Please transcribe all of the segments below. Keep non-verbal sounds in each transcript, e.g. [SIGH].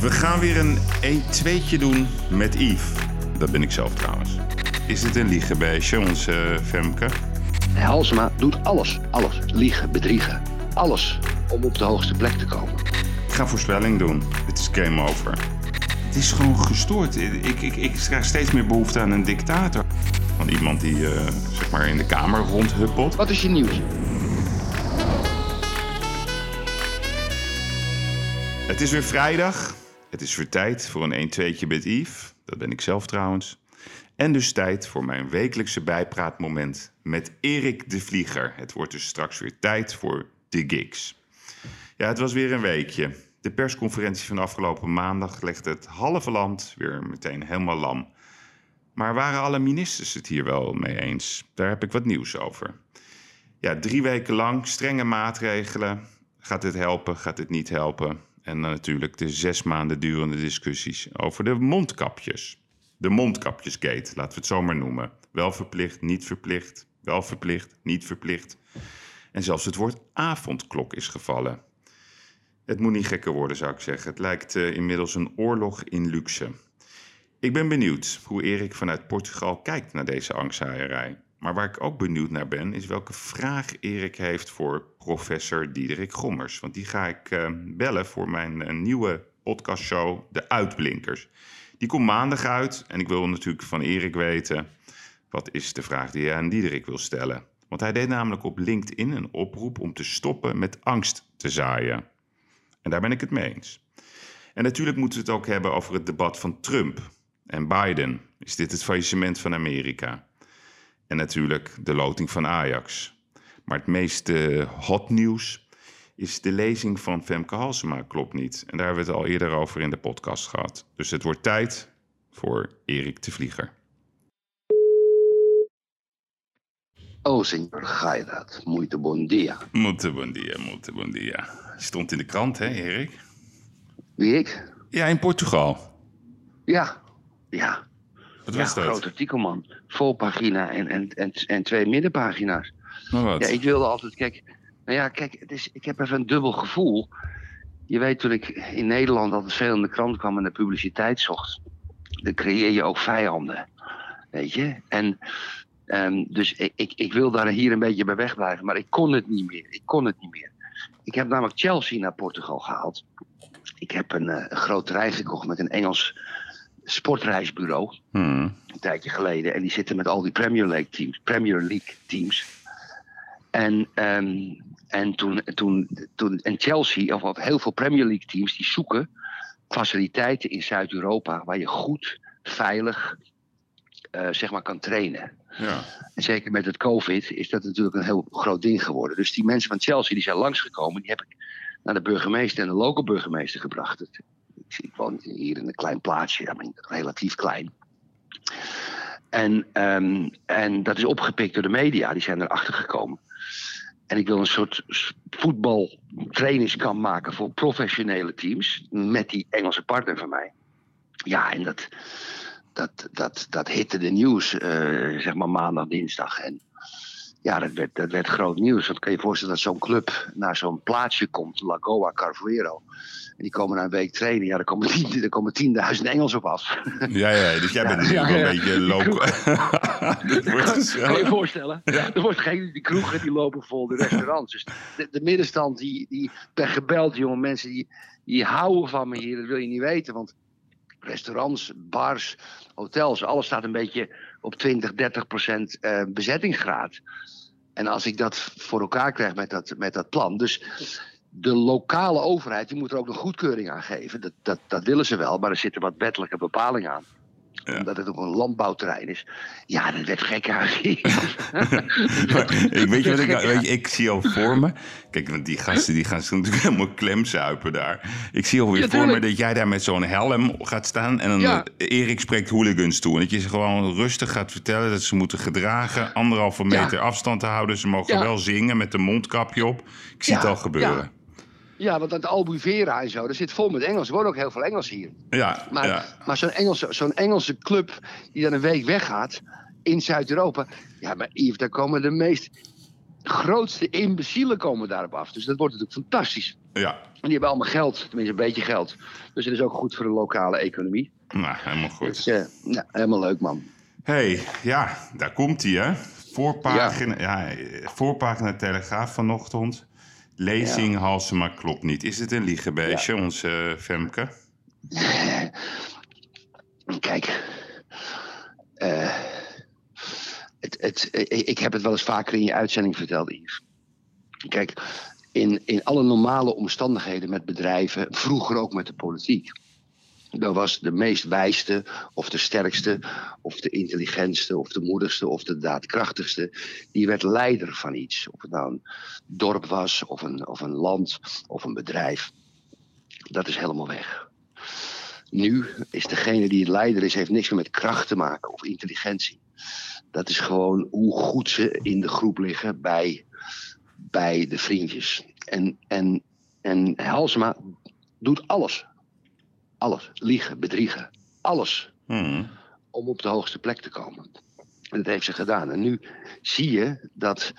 We gaan weer een 1-2'tje doen met Yves. Dat ben ik zelf trouwens. Is het een liegenbeestje, onze eh, Femke? Halsema doet alles, alles. Liegen, bedriegen, alles om op de hoogste plek te komen. Ik ga voorspelling doen. Het is game over. Het is gewoon gestoord. Ik, ik, ik krijg steeds meer behoefte aan een dictator. Van iemand die eh, zeg maar in de kamer rondhuppelt. Wat is je nieuws? Het is weer vrijdag. Het is weer tijd voor een 1-2'tje met Yves. Dat ben ik zelf trouwens. En dus tijd voor mijn wekelijkse bijpraatmoment met Erik de Vlieger. Het wordt dus straks weer tijd voor de gigs. Ja, het was weer een weekje. De persconferentie van afgelopen maandag legde het halve land weer meteen helemaal lam. Maar waren alle ministers het hier wel mee eens? Daar heb ik wat nieuws over. Ja, drie weken lang strenge maatregelen. Gaat dit helpen? Gaat dit niet helpen? En dan natuurlijk de zes maanden durende discussies over de mondkapjes. De mondkapjesgate, laten we het zo maar noemen. Wel verplicht, niet verplicht, wel verplicht, niet verplicht. En zelfs het woord avondklok is gevallen. Het moet niet gekker worden, zou ik zeggen. Het lijkt uh, inmiddels een oorlog in luxe. Ik ben benieuwd hoe Erik vanuit Portugal kijkt naar deze angsthaaierij. Maar waar ik ook benieuwd naar ben, is welke vraag Erik heeft voor professor Diederik Gommers. Want die ga ik uh, bellen voor mijn uh, nieuwe podcastshow, De Uitblinkers. Die komt maandag uit en ik wil natuurlijk van Erik weten... wat is de vraag die hij aan Diederik wil stellen. Want hij deed namelijk op LinkedIn een oproep om te stoppen met angst te zaaien. En daar ben ik het mee eens. En natuurlijk moeten we het ook hebben over het debat van Trump en Biden. Is dit het faillissement van Amerika? En natuurlijk de loting van Ajax. Maar het meeste hot nieuws is de lezing van Femke Halsema klopt niet. En daar hebben we het al eerder over in de podcast gehad. Dus het wordt tijd voor Erik de Vlieger. Oh, senor Gairat, muito bom dia. Muito bom dia, muito bom dia. Je stond in de krant, hè, Erik? Wie ik? Ja, in Portugal. Ja, ja. Wat ja, was dat? groot artikel, man. Volpagina en, en, en, en twee middenpagina's. Ja, ik wilde altijd, kijk, nou ja, kijk, het is, ik heb even een dubbel gevoel. Je weet, toen ik in Nederland altijd veel in de krant kwam en de publiciteit zocht, dan creëer je ook vijanden. Weet je? En ehm, dus ik, ik, ik wil daar hier een beetje bij wegblijven, maar ik kon het niet meer. Ik kon het niet meer. Ik heb namelijk Chelsea naar Portugal gehaald. Ik heb een, eh, een groot reis gekocht met een Engels sportreisbureau. Hmm. Een tijdje geleden. En die zitten met al die Premier League teams. Premier League teams. En, ehm, en, toen, toen, toen, en Chelsea, of wat heel veel Premier League teams, die zoeken faciliteiten in Zuid-Europa waar je goed, veilig, eh, zeg maar, kan trainen. Ja. En zeker met het COVID is dat natuurlijk een heel groot ding geworden. Dus die mensen van Chelsea die zijn langsgekomen, die heb ik naar de burgemeester en de lokale burgemeester gebracht. Het- Ik, ik woon hier in een klein plaatsje, ja, maar relatief klein. En, ehm, en dat is opgepikt door de media, die zijn erachter gekomen. En ik wil een soort voetbaltrainingskamp maken voor professionele teams. Met die Engelse partner van mij. Ja, en dat, dat, dat, dat hitte de nieuws, eh, zeg maar maandag, dinsdag. En ja, dat werd, dat werd groot nieuws. Want kan je je voorstellen dat zo'n club naar zo'n plaatsje komt, Lagoa Carvoero. En die komen na een week trainen. Ja, daar komen, tien, [LAUGHS] daar komen 10.000 Engels op af. Ja, ja, dus jij bent Ja, natuurlijk wel ja. een beetje [LAUGHS] wordt Kan je voorstellen? Er wordt geen, die kroegen die lopen vol, de restaurants. Dus de, de middenstand, die, die ben gebeld, jongen, mensen die, die houden van me hier, dat wil je niet weten. Want restaurants, bars, hotels, alles staat een beetje op 20, 30 procent eh, bezettingsgraad. En als ik dat voor elkaar krijg met dat, met dat plan. Dus de lokale overheid die moet er ook een goedkeuring aan geven. Dat, dat, dat willen ze wel, maar er zitten wat wettelijke bepalingen aan. Ja. Omdat het ook een landbouwterrein is. Ja, dat werd gek [LAUGHS] ik weet je wat ik, weet je, ik zie al voor me. Kijk, want die gasten die gaan zo natuurlijk [LAUGHS] helemaal klemzuipen daar. Ik zie alweer Ja, voor me dat jij daar met zo'n helm gaat staan. En dan Ja. eh, Erik spreekt hooligans toe. En dat je ze gewoon rustig gaat vertellen dat ze moeten gedragen. Anderhalve meter afstand te houden. Ze mogen wel zingen met een mondkapje op. Ik zie het al gebeuren. Ja, want dat Albufeira en zo, dat zit vol met Engels. Er wonen ook heel veel Engels hier. Ja, Maar, ja. maar zo'n Engelse, zo'n Engelse club die dan een week weggaat in Zuid-Europa. Ja, maar Yves, daar komen de meest grootste imbecielen komen daarop af. Dus dat wordt natuurlijk fantastisch. Ja, En die hebben allemaal geld, tenminste een beetje geld. Dus het is ook goed voor de lokale economie. nou, helemaal goed. Dus eh, nou, helemaal leuk, man. hey, ja, daar komt hij, hè? Voorpagina, ja. eh, voorpagina Telegraaf vanochtend. Lezing Halsema klopt niet. Is het een liegebeestje, onze eh, Femke? [LAUGHS] Kijk, eh, het, het, ik ik heb het wel eens vaker in je uitzending verteld, Yves. Kijk, in, in alle normale omstandigheden met bedrijven, vroeger ook met de politiek. Dan was de meest wijste, of de sterkste, of de intelligentste, of de moedigste, of de daadkrachtigste. Die werd leider van iets. Of het nou een dorp was, of een, of een land, of een bedrijf. Dat is helemaal weg. Nu is degene die het leider is, heeft niks meer met kracht te maken of intelligentie. Dat is gewoon hoe goed ze in de groep liggen bij, bij de vriendjes. En, en, en Halsema doet alles. Alles. Liegen, bedriegen. Alles. Hmm. Om op de hoogste plek te komen. En dat heeft ze gedaan. En nu zie je dat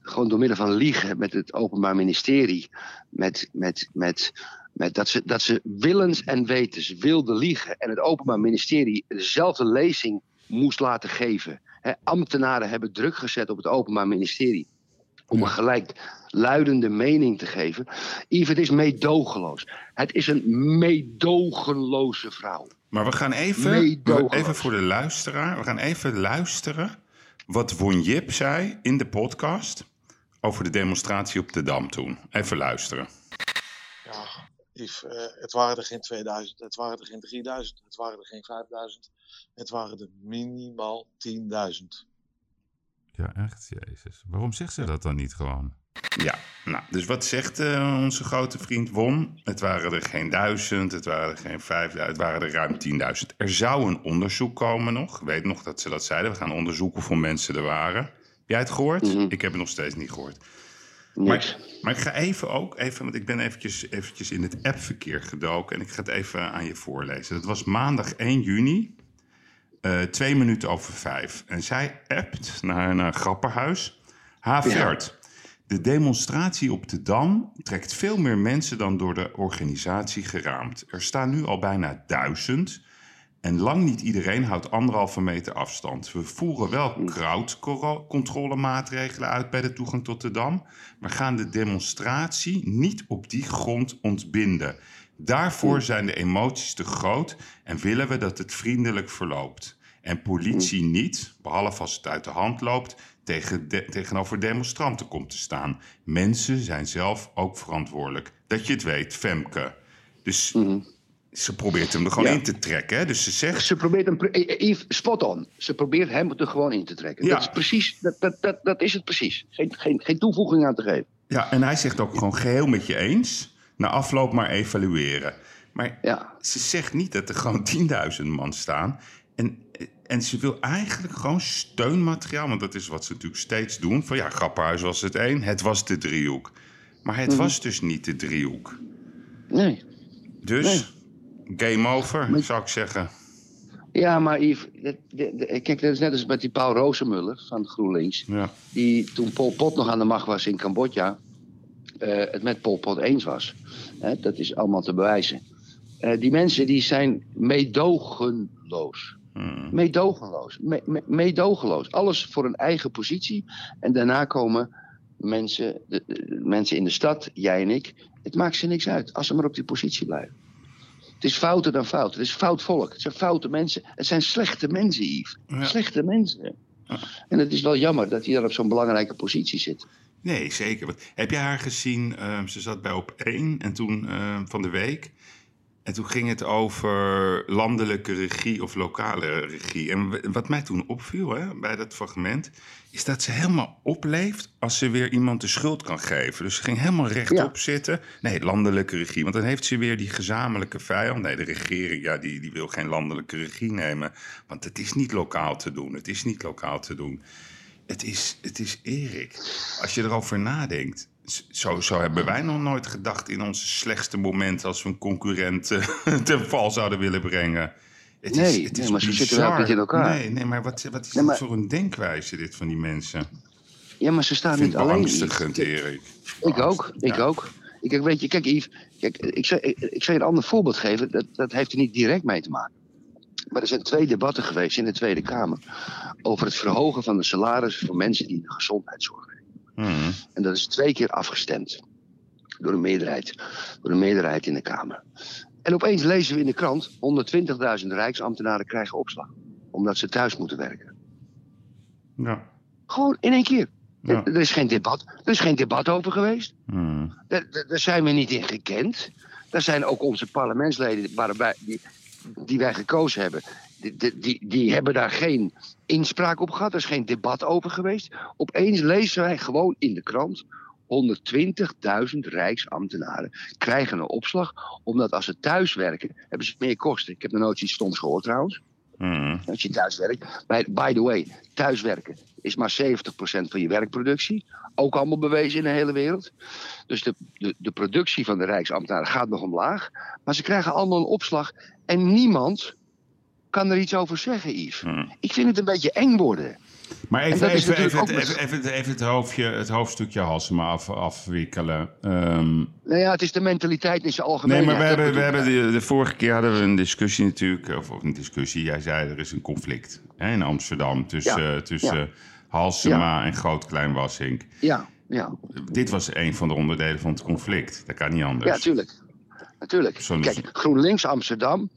gewoon door middel van liegen met het Openbaar Ministerie, met, met, met, met dat, ze, dat ze willens en wetens wilde liegen en het Openbaar Ministerie dezelfde lezing moest laten geven. Ambtenaren hebben druk gezet op het Openbaar Ministerie om een gelijkluidende mening te geven. Yves, het is meedogenloos. Het is een meedogenloze vrouw. Maar we gaan even, even voor de luisteraar, we gaan even luisteren wat Won Jip zei in de podcast over de demonstratie op de Dam toen. Even luisteren. Ja, Yves, eh, het waren er geen 2000, het waren er geen 3000, het waren er geen 5000. Het waren er minimaal 10.000. Ja, echt, jezus. Waarom zegt ze dat dan niet gewoon? Ja, nou, dus wat zegt eh, onze grote vriend Won? Het waren er geen duizend, het waren er geen vijfduizend, het waren er ruim 10.000. Er zou een onderzoek komen nog. Ik weet nog dat ze dat zeiden. We gaan onderzoeken hoeveel mensen er waren. Heb jij het gehoord? Mhm. Ik heb het nog steeds niet gehoord. Maar, maar ik ga even ook, even, want ik ben eventjes, eventjes in het appverkeer gedoken en ik ga het even aan je voorlezen. Dat was maandag 1 juni, eh, twee minuten over vijf. En zij appt naar, naar Grapperhuis. Havert, de demonstratie op de Dam trekt veel meer mensen dan door de organisatie geraamd. Er staan nu al bijna duizend. En lang niet iedereen houdt anderhalve meter afstand. We voeren wel crowdcontrolemaatregelen uit bij de toegang tot de Dam, maar gaan de demonstratie niet op die grond ontbinden. Daarvoor zijn de emoties te groot en willen we dat het vriendelijk verloopt. En politie niet, behalve als het uit de hand loopt, tegen de- tegenover demonstranten komt te staan. Mensen zijn zelf ook verantwoordelijk. Dat je het weet, Femke. Dus ze probeert hem er gewoon Ja. in te trekken. Hè? Dus ze zegt, Ze probeert hem, eh, Yves, spot on. Ze probeert hem er gewoon in te trekken. Ja. Dat is precies, dat, dat, dat, dat is het precies. Geen, geen, geen toevoeging aan te geven. ja, en hij zegt ook gewoon geheel met je eens. Na afloop maar evalueren. Maar Ja. ze zegt niet dat er gewoon 10.000 man staan. En, en ze wil eigenlijk gewoon steunmateriaal. Want dat is wat ze natuurlijk steeds doen. Van ja, Grapperhuis was het één. Het was de driehoek. Maar het was dus niet de driehoek. Nee. Dus game over, Maar- zou ik zeggen. Ja, maar Yves, kijk, dat is net als met die Paul Rozenmuller van GroenLinks. Ja. Die toen Pol Pot nog aan de macht was in Cambodja, eh, het met Pol Pot eens was. Hè, dat is allemaal te bewijzen. Eh, die mensen die zijn meedogenloos. Hmm. Meedogenloos. Me- me- meedogenloos. Alles voor een eigen positie. En daarna komen mensen, de, de- mensen in de stad, jij en ik. Het maakt ze niks uit als ze maar op die positie blijven. Het is fouter dan fout. Het is fout volk. Het zijn foute mensen. Het zijn slechte mensen, Yves. Ja. Slechte mensen. En het is wel jammer dat hij daar op zo'n belangrijke positie zit. Nee, zeker. Want Heb jij haar gezien? Ehm, ze zat bij op één en toen ehm, van de week. En toen ging het over landelijke regie of lokale regie. En wat mij toen opviel hè, bij dat fragment... is dat ze helemaal opleeft als ze weer iemand de schuld kan geven. Dus ze ging helemaal rechtop zitten. Nee, landelijke regie. Want dan heeft ze weer die gezamenlijke vijand. Nee, de regering ja, die, die wil geen landelijke regie nemen. Want het is niet lokaal te doen. Het is niet lokaal te doen. Het is, het is Erik. Als je erover nadenkt. Zo, zo hebben wij nog nooit gedacht in onze slechtste momenten als we een concurrent eh, [LAUGHS] ten val zouden willen brengen. Het Nee, is, het nee, is maar zitten we ook niet in elkaar. Nee, nee maar wat, wat is Nee, dit voor een denkwijze dit van die mensen? Ja, maar ze staan Ik vind niet het alleen. beangstigend. Erik. Ik ook, ik Ja. ook. Ik, kijk, weet je, kijk Yves, kijk, ik, zal, ik, je een ander voorbeeld geven. Dat, dat heeft er niet direct mee te maken. Maar er zijn twee debatten geweest in de Tweede Kamer over het verhogen van de salarissen voor mensen die in de gezondheidszorg Mhm. En dat is twee keer afgestemd door een meerderheid, door een meerderheid in de Kamer. En opeens lezen we in de krant: 120.000 rijksambtenaren krijgen opslag, omdat ze thuis moeten werken. Ja. Gewoon in één keer. Ja. Er, is geen debat, er is geen debat over geweest. Daar, daar- daar zijn we niet in gekend. Daar zijn ook onze parlementsleden waarbij, die, die wij gekozen hebben. Die, die, die, hebben daar geen inspraak op gehad. Er is geen debat over geweest. Opeens lezen wij gewoon in de krant. 120.000 rijksambtenaren krijgen een opslag. Omdat als ze thuis werken, hebben ze meer kosten. Ik heb nog nooit iets stoms gehoord trouwens. Mhm. Als je thuis werkt. By, by the way, thuiswerken is maar 70% van je werkproductie. Ook allemaal bewezen in de hele wereld. Dus de, de, de productie van de Rijksambtenaren gaat nog omlaag. Maar ze krijgen allemaal een opslag. En niemand kan er iets over zeggen, Yves. Mhm. Ik vind het een beetje eng worden. Maar En even, even, even, natuurlijk even, het, hoofdje, het hoofdstukje Halsema af, afwikkelen. Ehm, Nou ja, het is de mentaliteit in zijn nee, algemeenheid. maar we hebben, we hebben de, de vorige keer hadden we een discussie natuurlijk. Of, of een discussie, jij zei er is een conflict hè, in Amsterdam tussen, Ja, eh, tussen ja. Halsema en Groot-Klein Wassink. Ja, ja. Dit was een van de onderdelen van het conflict. Dat kan niet anders. Ja, tuurlijk. Natuurlijk. Kijk, GroenLinks Amsterdam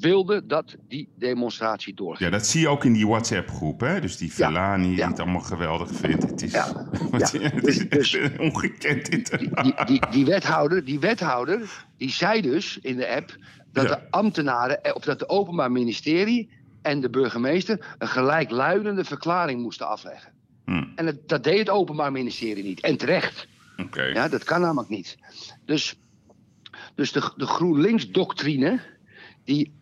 wilde dat die demonstratie doorging. Ja, dat zie je ook in die WhatsApp-groep, hè? Dus die Ja, Velani die het allemaal geweldig vindt. Het is, Ja, [LAUGHS] het Dus- is dus- echt ongekend dit. die, die, die, wethouder, die wethouder, die zei dus in de app dat de ambtenaren, eh, of dat de Openbaar Ministerie en de burgemeester een gelijkluidende verklaring moesten afleggen. Hm, En dat, dat deed het Openbaar Ministerie niet. En terecht. Oké. Ja, dat kan namelijk niet. Dus, dus de, de GroenLinks-doctrine, die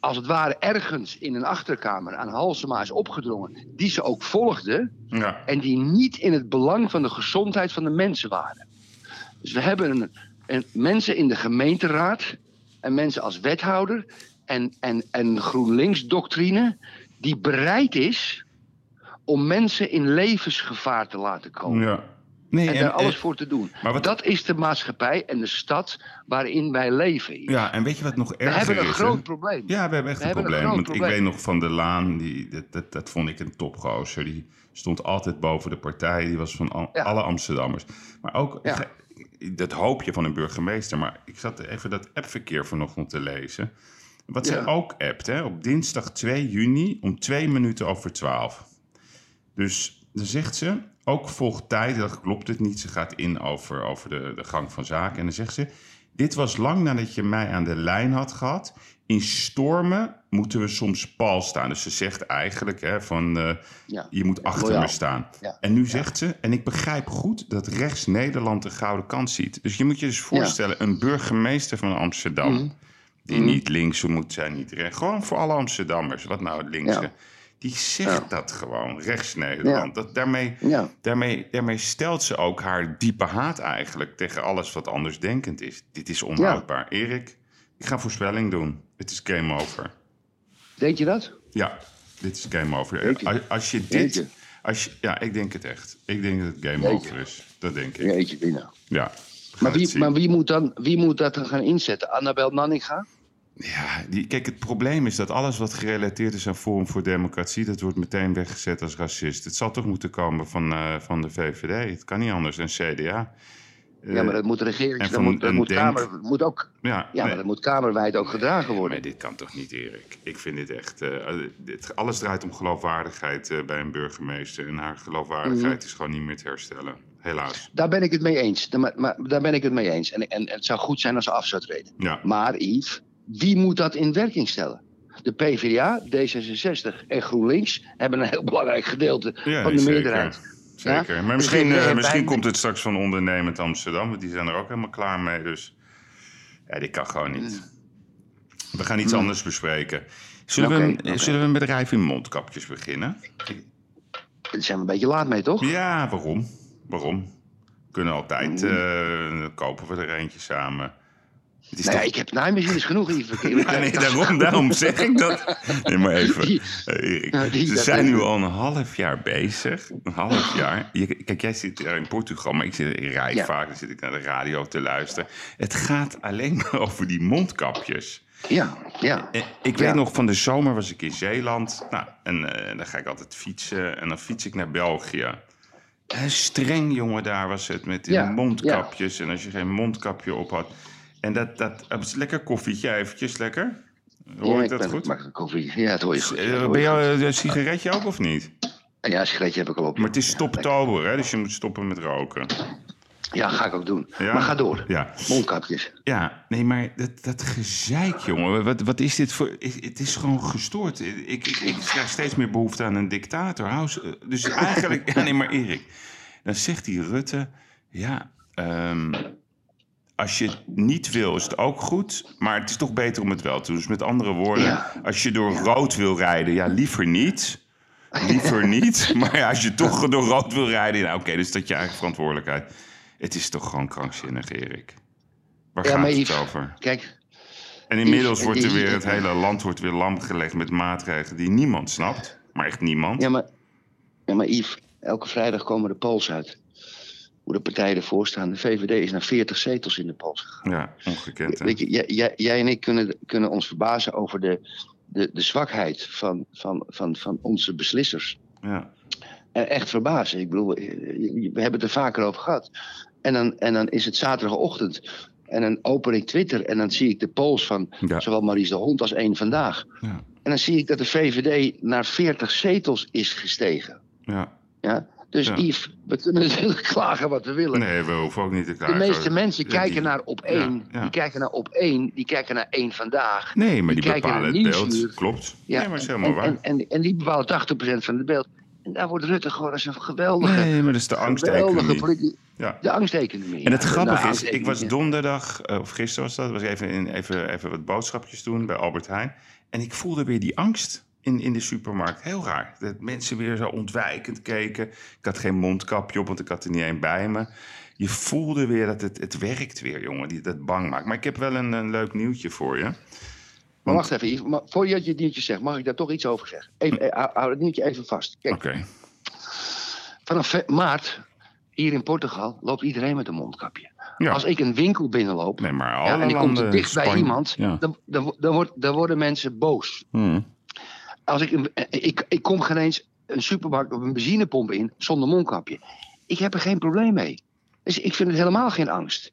als het ware ergens in een achterkamer aan Halsema is opgedrongen, die ze ook volgde, Ja. en die niet in het belang van de gezondheid van de mensen waren. Dus we hebben een, een, mensen in de gemeenteraad en mensen als wethouder en, en, en GroenLinks-doctrine die bereid is om mensen in levensgevaar te laten komen. ja. Nee, En en, daar alles voor te doen. maar wat- Dat is de maatschappij en de stad waarin wij leven. ja, en weet je wat nog we erger hebben een is? hè? groot probleem. Ja, we hebben echt We een hebben een probleem. groot want probleem. ik weet nog van de Laan, die, dat, dat, dat vond ik een topgozer. Die stond altijd boven de partij. Die was van al- Ja. alle Amsterdammers. Maar ook, Ja. dat hoop je van een burgemeester. Maar ik zat even dat appverkeer vanochtend te lezen. Wat Ja. zij ook appt, hè, op dinsdag 2 juni om 2 minuten over 12. Dus dan zegt ze, ook volgt tijd, dat klopt het niet. Ze gaat in over, over de, de gang van zaken. En dan zegt ze, dit was lang nadat je mij aan de lijn had gehad. In stormen moeten we soms pal staan. Dus ze zegt eigenlijk hè, van, eh, Ja. je moet achter Loyaal. me staan. Ja. En nu zegt ze, en ik begrijp goed dat rechts Nederland de gouden kant ziet. Dus je moet je dus voorstellen, een burgemeester van Amsterdam... Mhm. die niet links moet zijn, niet rechts. Gewoon voor alle Amsterdammers, wat nou het linkse... Die zegt Ja. dat gewoon, rechts Nederland. Dat, daarmee, Ja. daarmee, daarmee stelt ze ook haar diepe haat eigenlijk tegen alles wat andersdenkend is. Dit is onhoudbaar. Erik, ik ga voorspelling doen. Het is game over. Denk je dat? Ja, dit is game over. Als, als je dit... Als je, ja, ik denk het echt. Ik denk dat het game over is. Dat denk ik. Jeetje, Dina. Ja. Maar wie, maar wie, moet dan, wie moet dat dan gaan inzetten? Annabel Nanninga? Ja, die, kijk, het probleem is dat alles wat gerelateerd is aan Forum voor Democratie, dat wordt meteen weggezet als racist. Het zal toch moeten komen van, eh, van de VVD. Het kan niet anders dan CDA. Eh, ja, maar dat moet regering, en dat moet, dat moet, kamer, moet ook, ja, ja, nee, maar dat moet kamerwijd ook gedragen worden. maar dit kan toch niet, Erik? Ik vind dit echt... eh, dit, alles draait om geloofwaardigheid eh, bij een burgemeester. En haar geloofwaardigheid Mhm. is gewoon niet meer te herstellen. Helaas. Daar ben ik het mee eens. Daar, maar, maar daar ben ik het mee eens. En, en, het zou goed zijn als ze af zou treden. Ja, Maar Yves, wie moet dat in werking stellen? De PvdA, D66 en GroenLinks hebben een heel [LAUGHS] belangrijk gedeelte ja van de zeker. meerderheid. Zeker. Ja? Maar Dus misschien, eh, wij- misschien komt het straks van ondernemend Amsterdam. Want die zijn er ook helemaal klaar mee. Dus ja, dit kan gewoon niet. We gaan iets Hmm. anders bespreken. Zullen, we, oké. zullen we een bedrijf in mondkapjes beginnen? Daar zijn we een beetje laat mee, toch? Ja, waarom? Waarom? We kunnen altijd, Hmm. eh, kopen we er eentje samen. Nou toch- ik heb naaimachines genoeg in verkeer. Ja, nee, daarom, daarom zeg ik dat. Nee, maar even. Die- eh, die- Ze zijn nu al een half jaar bezig. Een half jaar. Je, kijk, jij zit in Portugal, maar ik, zit, Ja. vaak. Dan zit ik naar de radio te luisteren. Het gaat alleen maar [LAUGHS] over die mondkapjes. Ja, ja. Eh, Ik Ja. weet nog, van de zomer was ik in Zeeland. Nou, en eh, dan ga ik altijd fietsen. En dan fiets ik naar België. Streng, jongen, daar was het. Met die Ja, mondkapjes. En als je geen mondkapje op had. En dat, dat, dat is lekker koffietje, eventjes lekker. Hoor ja, ik dat goed? Een koffie? Ja, dat hoor je goed. Eh, ben je eh, een sigaretje ook of niet? Ja, een sigaretje heb ik al op. Maar het is stoptober, hè? Dus je moet stoppen met roken. Ja, ga ik ook doen. Ja? Maar ga door. Ja. Mondkapjes. Ja, nee, maar dat, dat gezeik, jongen. Wat, wat is dit voor... Het is gewoon gestoord. Ik, ik, ik krijg steeds meer behoefte aan een dictator. Hou ze- dus eigenlijk... [LAUGHS] Ja, nee, maar Erik. Dan zegt die Rutte... Ja, ehm, als je het niet wil, is het ook goed. Maar het is toch beter om het wel te doen. Dus met andere woorden... Ja. Als je door rood wil rijden, ja, liever niet... Liever [LAUGHS] niet. Maar ja, als je toch door rood wil rijden... Nou, oké, dus dat je eigen verantwoordelijkheid. Het is toch gewoon krankzinnig, Erik. Waar Ja, gaat het Yves, over? Kijk, En inmiddels Yves, wordt er weer, het hele land wordt weer lam gelegd met maatregelen die niemand snapt. Maar echt niemand. ja maar, ja, maar Yves, elke vrijdag komen de polls uit. Hoe de partijen ervoor staan. De VVD is naar 40 zetels in de polls gegaan. Ja, ongekend. hè? Weet je, jij, jij, jij en ik kunnen, kunnen ons verbazen over de, de, de zwakheid van, van, van, van onze beslissers. Ja. En echt verbazen. Ik bedoel, eh, we hebben het er vaker over gehad. En dan, en dan is het zaterdagochtend. En dan open ik Twitter en dan zie ik de polls van Ja. zowel Maries de Hond als één vandaag. Ja. En dan zie ik dat de VVD naar 40 zetels is gestegen. ja. Ja? Dus Ja. Yves, we kunnen [LAUGHS] natuurlijk klagen wat we willen. Nee, we hoeven ook niet te de klagen. meeste mensen kijken die- naar op één. ja. Die kijken naar op één. Die kijken naar één vandaag. Nee, maar die, bepalen het beeld. Klopt. Ja, nee, maar is en, helemaal en, waar. en, en die bepalen 80% van het beeld. En daar wordt Rutte gewoon als een geweldige, nee, maar dat is de angsteconomie. Ja. De angsteconomie. En het grappige Nou, is, ik was donderdag, eh, of gisteren was dat, was even, in, even, even wat boodschapjes doen bij Albert Heijn. En ik voelde weer die angst in, in de supermarkt. Heel raar. Dat mensen weer zo ontwijkend keken. Ik had geen mondkapje op, want ik had er niet één bij me. Je voelde weer dat het, het werkt weer, jongen, die dat bang maakt. Maar ik heb wel een, een leuk nieuwtje voor je. Maar wacht even, Yves. Maar voordat je het nieuwtje zegt, mag ik daar toch iets over zeggen? Even, eh, hou het nieuwtje even vast. Kijk, Oké. vanaf maart, hier in Portugal, loopt iedereen met een mondkapje. Ja. Als ik een winkel binnenloop Nee, maar ja, alle en ik kom te dicht bij iemand, Ja. dan, dan, dan, wordt- dan worden mensen boos. Hmm. Als ik, een, eh, ik, ik kom geen eens een supermarkt of een benzinepomp in zonder mondkapje. Ik heb er geen probleem mee. Dus ik vind het helemaal geen angst.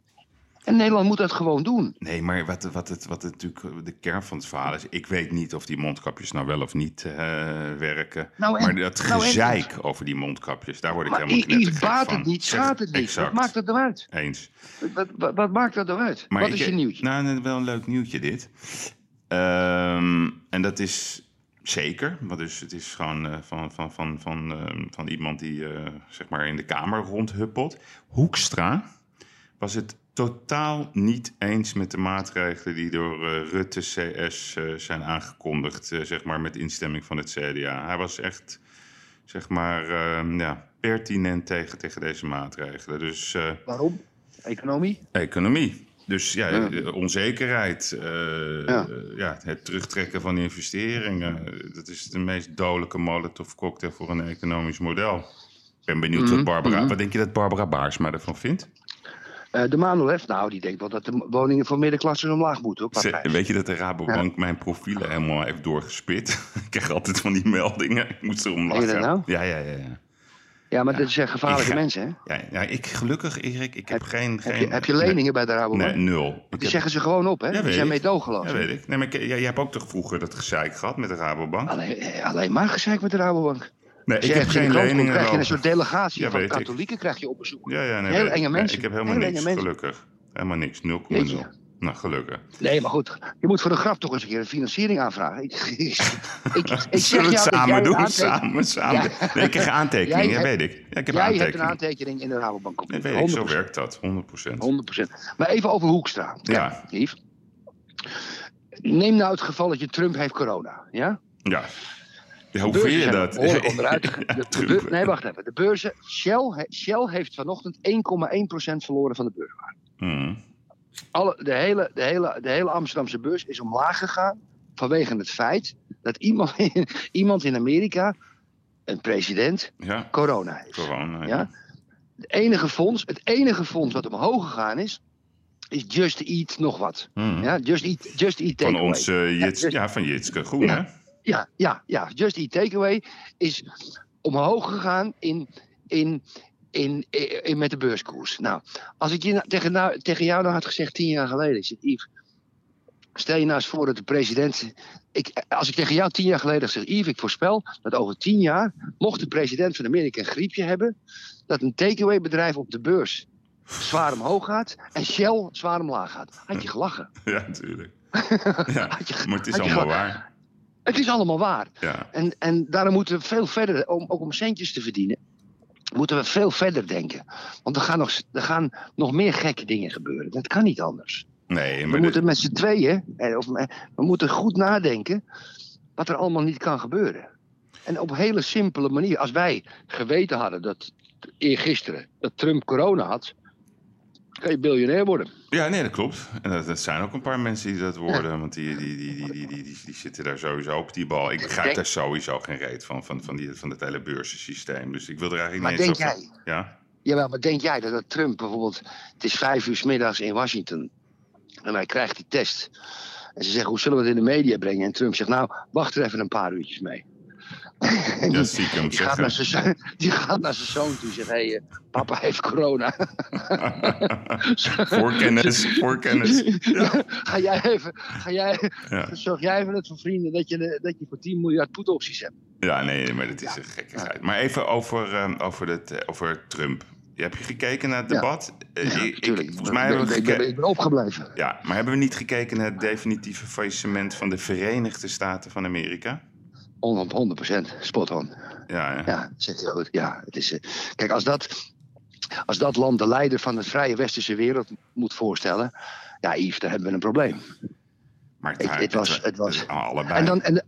En Nederland moet dat gewoon doen. Nee, maar wat, wat, het, wat het natuurlijk de kern van het verhaal is... ik weet niet of die mondkapjes nou wel of niet eh, werken. Nou, en- maar dat nou, en- gezeik over die mondkapjes, daar word ik Maar helemaal knettergek i- baat van. het niet, schaadt het niet. Wat maakt het nou uit? Eens. Wat, wat, wat maakt dat nou uit? Maar wat ik- is je nieuwtje? Nou, wel een leuk nieuwtje dit. Ehm, en dat is zeker. Want dus het is gewoon eh, van, van, van, van, ehm, van iemand die eh, zeg maar in de Kamer rondhuppelt. Hoekstra was het totaal niet eens met de maatregelen die door eh, Rutte CS zijn aangekondigd, zeg maar met instemming van het CDA. Hij was echt, zeg maar, ehm, ja, pertinent tegen, tegen deze maatregelen. Dus Waarom? Economie? economie. Dus ja, Ja. de onzekerheid, eh, Ja. ja. het terugtrekken van investeringen. eh, Dat is de meest dodelijke molotov cocktail voor een economisch model. Ik ben benieuwd Mhm, wat Barbara... mhm. Wat denk je dat Barbara Baarsma ervan vindt? Eh, de Manuelef, nou, die denkt wel dat de woningen voor middenklasse omlaag moeten. Hoor, Ze- weet je dat de Rabobank mijn profielen helemaal heeft doorgespit? [LAUGHS] ik krijg altijd van die meldingen. Ik moet lachen. dat nou? Ja, ja, ja. ja. Ja, maar dit zijn gevaarlijke ga- mensen, hè? ja, ja ik, gelukkig, Erik, ik heb, geen... Heb geen je, heb je leningen bij de Rabobank? Nee, nul. Die heb- zeggen ze gewoon op, hè? Ja, die zijn ik. meedogenloos. Ja, weet ik. Nee, maar ik- jij, jij hebt ook toch vroeger dat gezeik gehad met de Rabobank? Alleen, eh, alleen maar gezeik met de Rabobank. Nee, ik heb geen leningen krijg je een soort delegatie Ja, van ik. katholieken krijg je op bezoek. Ja, ja, nee, Heel enge mensen. ik heb helemaal Heel niks, gelukkig. Helemaal niks, 0,0. Nou, gelukkig. Nee, maar goed. Je moet voor de grap toch eens een keer een financiering aanvragen. Ik, ik, [LAUGHS] zeg het samen doen? Samen, samen. Ja. Nee, ik krijg aantekeningen, ja, weet ik. Ja, ik heb Jij hebt een aantekening in de Rabobank. Nee, weet ik, zo 100%. werkt dat, 100%. 100%. Maar even over Hoekstra. Ja. Yves. Neem nou het geval dat je Trump heeft corona. Ja? Ja. ja hoe vind je dat? [LAUGHS] onderuit. Ja, De- de Trump. beur- nee, wacht even. De beurzen. Shell, he- Shell heeft vanochtend 1,1% verloren van de beurswaarde. Hmm. Alle, de, hele, de, hele, de hele Amsterdamse beurs is omlaag gegaan. Vanwege het feit dat iemand [LAUGHS] in, iemand in Amerika, een president, Ja, corona heeft. corona. Ja? Het enige fonds, het enige fonds wat omhoog gegaan is, is Just Eat nog wat. Hmm. Ja, Just Eat, Just Eat Van Takeaway. ons, Jits, dus- ja, van Jitske Groen, Ja. hè? Ja, ja, ja. Just Eat Takeaway is omhoog gegaan in, in, in, in, met de beurskoers. Nou, als ik je tegen, nou, tegen jou nou had gezegd tien jaar geleden, ik zeg, Yves, stel je nou eens voor dat de president. Ik, als ik tegen jou tien jaar geleden had gezegd, Yves, ik voorspel dat over tien jaar, mocht de president van Amerika een griepje hebben, dat een takeaway bedrijf op de beurs zwaar omhoog gaat en Shell zwaar omlaag gaat. Had je gelachen. [LAUGHS] Ja, natuurlijk. [LAUGHS] Ja, Had je- maar het is allemaal waar. Het is allemaal waar. Ja, En, en daarom moeten we veel verder, om, ook om centjes te verdienen, moeten we veel verder denken. Want er gaan nog, er gaan nog meer gekke dingen gebeuren. Dat kan niet anders. nee, We moeten met z'n tweeën, eh, of, eh, we moeten goed nadenken wat er allemaal niet kan gebeuren. En op een hele simpele manier. Als wij geweten hadden dat eergisteren dat Trump corona had, kan je biljonair worden. Ja, nee, dat klopt. En dat, dat zijn ook een paar mensen die dat worden. Want die, die, die, die, die, die, die, die zitten daar sowieso op die bal. Ik begrijp Denk- daar sowieso geen reet van, van, van, die, van het hele beursensysteem. Dus ik wil er eigenlijk Maar niet eens denk over... jij, Ja? Jawel, maar denk jij dat, dat Trump bijvoorbeeld. Het is vijf uur 's middags in Washington. En hij krijgt die test. En ze zeggen: hoe zullen we het in de media brengen? En Trump zegt: nou, wacht er even een paar uurtjes mee. Die, gaat naar zijn, zoon- [LAUGHS] die gaat naar zijn zoon toe en zegt: hé, hey, eh, papa heeft corona. [LAUGHS] Voorkennis, voorkennis. Ja. ga jij even. Ga jij, Ja. Zorg jij even net voor vrienden dat je, dat je voor 10 miljard poetopties hebt. ja, nee, maar dat is een gekkigheid. Maar even over, ehm, over, het, eh, over Trump. Heb je gekeken naar het debat? Eh, Ja, ik- ik- tuurlijk. volgens mij hebben ben, we ik ben opgebleven. Ja, maar hebben we niet gekeken naar het definitieve faillissement van de Verenigde Staten van Amerika? 100% spot on. Ja, ja. Ja, zegt hij. Ja, het is, eh, kijk, als dat, als dat land de leider van de vrije westerse wereld moet voorstellen. Ja, Yves, daar hebben we een probleem. Maar Het- het was- het was- allebei. En dan, en,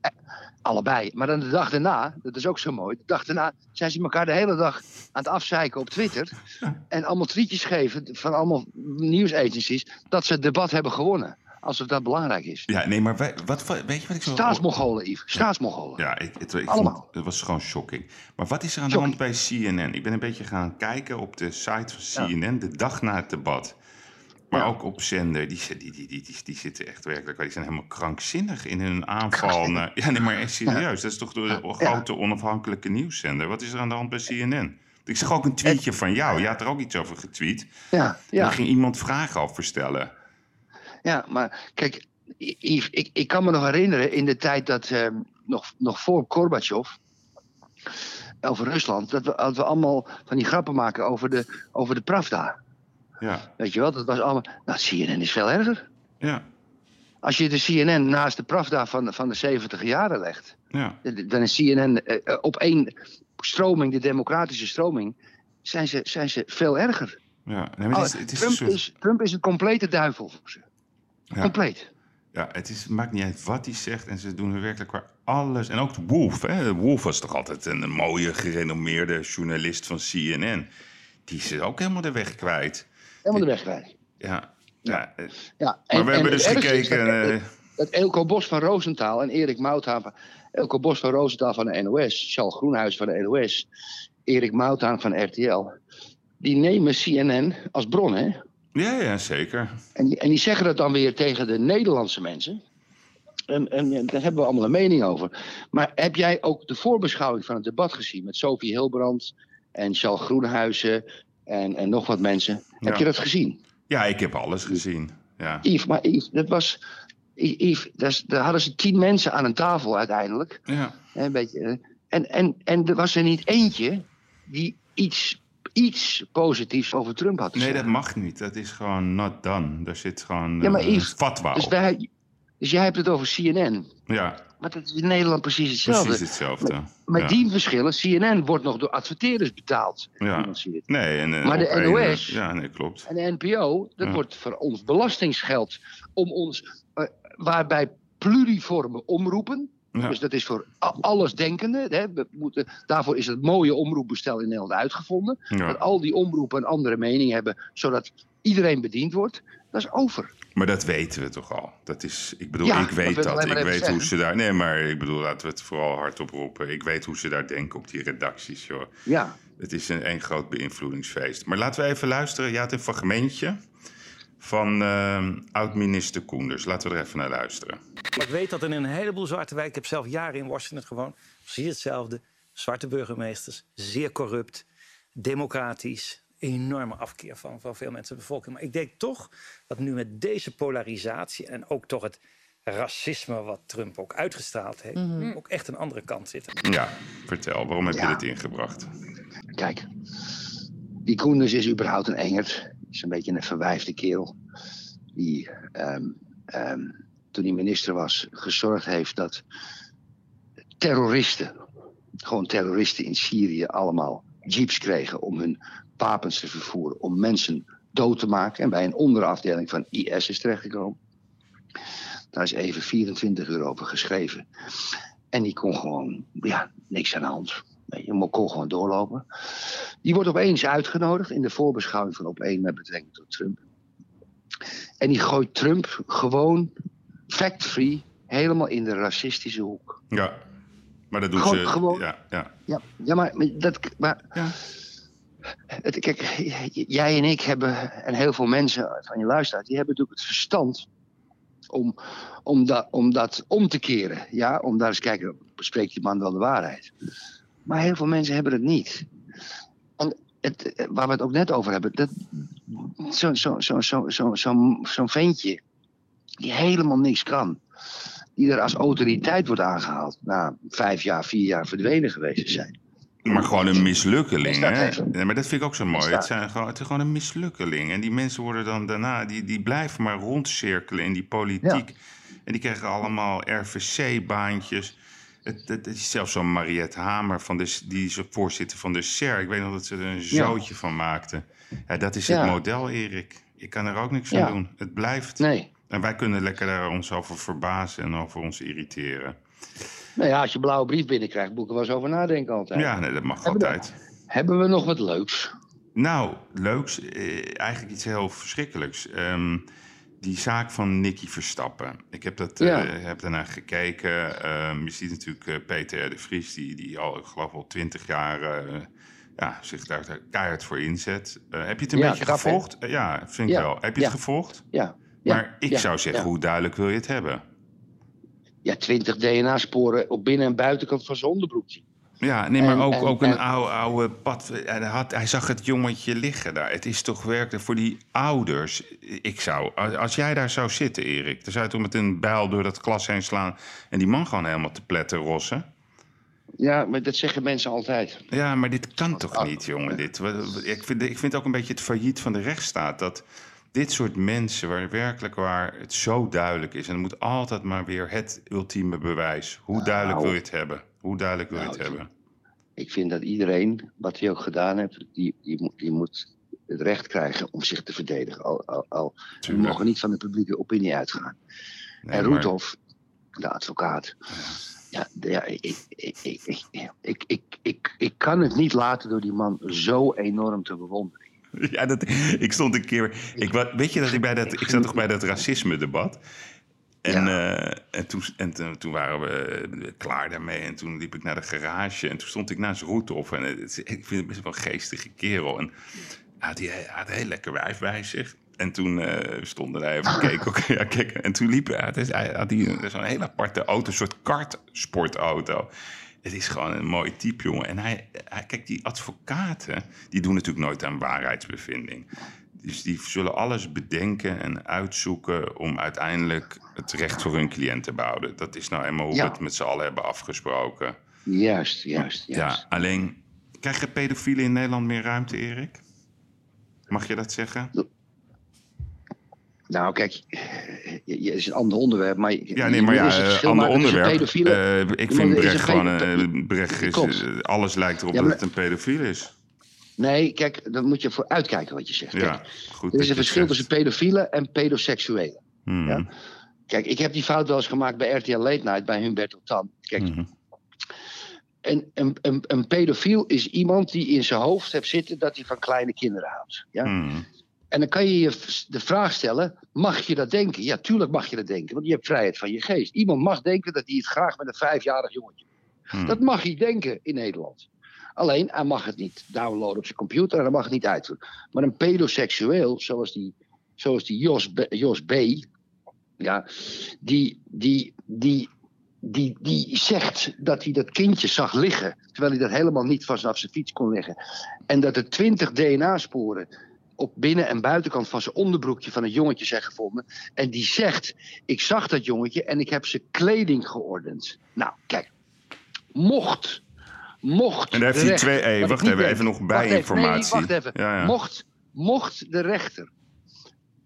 allebei. Maar dan de dag daarna, dat is ook zo mooi. De dag daarna zijn ze elkaar de hele dag aan het afzeiken op Twitter. [LAUGHS] En allemaal tweetjes geven van allemaal nieuwsagencies. dat ze het debat hebben gewonnen. Alsof dat belangrijk is. Ja, nee, maar wij, wat, wat- weet je wat ik zo... Staatsmongolen, Yves. Staatsmongolen. Ja, ik, het, ik Allemaal. vond, het was gewoon shocking. Maar wat is er aan de hand bij CNN? Ik ben een beetje gaan kijken op de site van CNN de dag na het debat. Maar Ja. ook op zender, die, die, die, die, die, zitten echt werkelijk... Die zijn helemaal krankzinnig in hun aanval. naar- ja, nee, maar echt serieus. Dat is toch de grote onafhankelijke nieuwszender. Wat is er aan de hand bij CNN? Ik zag ook een tweetje van jou. Je had er ook iets over getweet. Ja, ja. Daar ging iemand vragen over stellen. Ja, maar kijk, Yves, ik, ik kan me nog herinneren in de tijd dat, ehm, nog, nog voor Gorbachev, over Rusland, dat we, dat we allemaal van die grappen maken over de, over de Pravda. Ja, Weet je wel, dat was allemaal. Nou, CNN is veel erger. ja, Als je de CNN naast de Pravda van, de- van de 70 jaren legt, ja. dan is CNN eh, eh, op één stroming, de democratische stroming, zijn ze, zijn ze veel erger. ja. Nee, maar het is, het is een Trump, is, Trump is een complete duivel voor ze. Ja. Compleet. Ja, het, is, maakt niet uit wat hij zegt. En ze doen er werkelijk waar alles. En ook Wolf. Hè? Wolf was toch altijd een mooie, gerenommeerde journalist van CNN. Die is ook helemaal de weg kwijt. Helemaal de weg kwijt. Ja. ja. Ja, Maar we en hebben dus gekeken. dat- eh, dat Elko Bos van Roosentaal en Erik Mouthaan van... Elko Bos van Roosentaal van de NOS, Charles Groenhuis van de NOS... Erik Mouthaan van RTL... die nemen CNN als bron, hè? Ja, ja, zeker. En die, en die zeggen dat dan weer tegen de Nederlandse mensen. En, en, en daar hebben we allemaal een mening over. Maar heb jij ook de voorbeschouwing van het debat gezien... met Sophie Hilbrand en Charles Groenhuizen en, en nog wat mensen? Heb je dat gezien? Ja, ik heb alles gezien. Ja. Yves, maar Yves, dat was... Yves, dat daar hadden ze tien mensen aan een tafel uiteindelijk. Ja. Een beetje, eh, en, en, en er was er niet eentje die iets, iets positiefs over Trump had Nee, dat mag niet. Dat is gewoon not done. Daar zit gewoon Ja, maar fatwa Dus, wij, dus jij hebt het over CNN. Ja, Maar dat is in Nederland precies hetzelfde. precies hetzelfde. Met ja. die verschillen, CNN wordt nog door adverteerders betaald. Ja. Nee, en, eh, Maar de NOS Ja, nee, klopt. En de NPO, dat Ja. wordt voor ons belastingsgeld om ons, eh, waarbij pluriforme omroepen, Ja. Dus dat is voor a- allesdenkende. Hè. We moeten, daarvoor is het mooie omroepbestel in Nederland uitgevonden. Ja. Dat al die omroepen een andere mening hebben, zodat iedereen bediend wordt. Dat is over. Maar dat weten we toch al. Dat is, ik bedoel, Ja, ik weet dat. Ik weet hoe ze daar. Nee, maar ik bedoel, laten we het vooral hardop roepen. Ik weet hoe ze daar denken op die redacties, joh. Ja, Het is een één groot beïnvloedingsfeest. Maar laten we even luisteren. Je had een fragmentje van eh, oud-minister Koenders. Laten we er even naar luisteren. Maar ik weet dat in een heleboel zwarte wijken... ik heb zelf jaren in Washington gewoond... zie je hetzelfde. Zwarte burgemeesters, zeer corrupt, democratisch... enorme afkeer van, van veel mensen in de bevolking. Maar ik denk toch dat nu met deze polarisatie... en ook toch het racisme wat Trump ook uitgestraald heeft... ook echt een andere kant zit. Ja, vertel. Waarom heb je dit ingebracht? kijk. Die Koenders is überhaupt een engert. Is een beetje een verwijfde kerel. Die ehm, ehm, toen hij minister was gezorgd heeft dat terroristen, gewoon terroristen in Syrië, allemaal jeeps kregen om hun wapens te vervoeren, om mensen dood te maken. En bij een onderafdeling van IS is terechtgekomen. Daar is even 24 euro over geschreven. En die kon gewoon, ja, niks aan de hand. Je kon gewoon doorlopen. Die wordt opeens uitgenodigd in de voorbeschouwing van op één met betrekking tot Trump. En die gooit Trump gewoon fact-free helemaal in de racistische hoek. Ja, maar dat doen Gewoon- ze. gewoon- Ja, ja. Ja, ja maar, maar dat, maar Ja. het, kijk, jij en ik hebben, en heel veel mensen van je luisteraars, die hebben natuurlijk het verstand om, om, dat, om dat om te keren. Ja, om daar eens kijken, spreekt die man wel de waarheid? Maar heel veel mensen hebben het niet. En het, waar we het ook net over hebben, dat, zo'n zo, zo, zo, zo, zo, zo'n ventje die helemaal niks kan. Die er als autoriteit wordt aangehaald na vijf jaar, vier jaar verdwenen geweest te zijn. Maar gewoon een mislukkeling, hè? Nee, maar dat vind ik ook zo mooi. Het, zijn gewoon, het is gewoon een mislukkeling. En die mensen worden dan daarna, die, die blijven maar rondcirkelen in die politiek. En die krijgen allemaal RVC-baantjes. Het, het, het is zelfs zo'n Mariette Hamer, van de, die is voorzitter van de SER. Ik weet nog dat ze er een zootje van maakte. Ja, dat is het Ja. model, Erik. Ik kan er ook niks aan doen. Het blijft. Nee. En wij kunnen lekker daar ons over verbazen en over ons irriteren. Nou ja, als je een blauwe brief binnenkrijgt, wel eens over nadenken altijd. Ja, nee, dat mag Hebben we- altijd. Hebben we nog wat leuks? Nou, leuks. eh, eigenlijk iets heel verschrikkelijks. Ehm, die zaak van Nicky Verstappen. Ik heb, dat, eh, heb daarnaar gekeken. Ehm, je ziet natuurlijk eh, Peter de Vries, die, die al, ik geloof al twintig jaar eh, ja, zich daar keihard voor inzet. Heb je het een Ja, beetje gevolgd? Ja, vind ik wel. Heb je het gevolgd? Ja. ja maar ik zou zeggen, hoe duidelijk wil je het hebben? Ja, 20 DNA-sporen op binnen- en buitenkant van zijn onderbroek. Ja, nee, maar En- ook, en- ook een en- oude, oude pad. Hij, had, hij zag het jongetje liggen daar. Het is toch werkelijk voor die ouders. Ik zou, als jij daar zou zitten, Erik, dan zou je toch met een bijl door dat glas heen slaan. en die man gewoon helemaal te pletten rossen. Ja, maar dat zeggen mensen altijd. Ja, maar dit kan toch Ah, niet, jongen? Dit. Ik vind, ik vind ook een beetje het failliet van de rechtsstaat. Dat dit soort mensen, waar werkelijk waar het zo duidelijk is. en er moet altijd maar weer het ultieme bewijs. Hoe duidelijk Nou. wil je het hebben? Hoe duidelijk wil je het nou, hebben? Ik vind dat iedereen, wat hij ook gedaan heeft, die, moet het recht krijgen om zich te verdedigen. Al, al, we mogen niet van de publieke opinie uitgaan. En Rudolf, de advocaat. Ja, ja ik, ik, ik, ik, ik, ik, ik kan het niet laten door die man zo enorm te bewonderen. [LAUGHS] Ja, dat, ik stond een keer. Ik, weet je dat ik bij dat. Ik zat toch bij dat racisme-debat. En, eh, en, toen, en toen- waren we eh, klaar daarmee. En toen liep ik naar de garage. En toen stond ik naast Roethoff. En het, ik vind het best wel een geestige kerel. En hij had, hij had een heel lekker wijf bij zich. En toen eh, stonden wij even keken. ook, ja, kijk, en toen liep hij. Hij had, hij had die- zo'n hele aparte auto, een soort kartsportauto. Het is gewoon een mooi type, jongen. En hij, hij, kijk, die advocaten, die doen natuurlijk nooit aan waarheidsbevinding. Dus die zullen alles bedenken en uitzoeken om uiteindelijk het recht voor hun cliënt te behouden. Dat is nou eenmaal hoe Ja. we het met z'n allen hebben afgesproken. Juist, juist, juist. Ja, alleen krijgen pedofielen in Nederland meer ruimte, Erik? Mag je dat zeggen? Nou, kijk, het is een ander onderwerp, maar... Ja, nee, maar ja, het eh, verschil ander onderwerp. Eh, ik vind Brecht een gewoon... eh, Brecht is, eh, alles lijkt erop Ja, dat het een pedofiel is. Nee, kijk, dan moet je voor uitkijken wat je zegt. Ja, goed er is een verschil tussen pedofielen en pedoseksuelen. Hmm. ja. Kijk, ik heb die fout wel eens gemaakt bij RTL Late Night, bij Humberto Tan. Kijk, Mhm. een, een, een, een pedofiel is iemand die in zijn hoofd heeft zitten dat hij van kleine kinderen houdt. Ja? Mhm. En dan kan je je de vraag stellen: mag je dat denken? Ja, tuurlijk mag je dat denken, want je hebt vrijheid van je geest. Iemand mag denken dat hij het graag met een vijfjarig jongetje. Dat mag hij denken in Nederland. Alleen, hij mag het niet downloaden op zijn computer en hij mag het niet uitvoeren. Maar een pedoseksueel, zoals die, zoals die Jos, B, Jos B. Ja, die, die, die, die, die zegt dat hij dat kindje zag liggen. Terwijl hij dat helemaal niet vanaf zijn fiets kon leggen. En dat er twintig DNA-sporen op binnen- en buitenkant van zijn onderbroekje van het jongetje zijn gevonden. En die zegt: Ik zag dat jongetje en ik heb zijn kleding geordend. Nou, kijk. Mocht. Mocht. En daar heeft de hij rechter- twee. Hey, wacht even, even nog Wacht even, bijinformatie. Nee, wacht even. Ja, ja. Mocht, mocht de rechter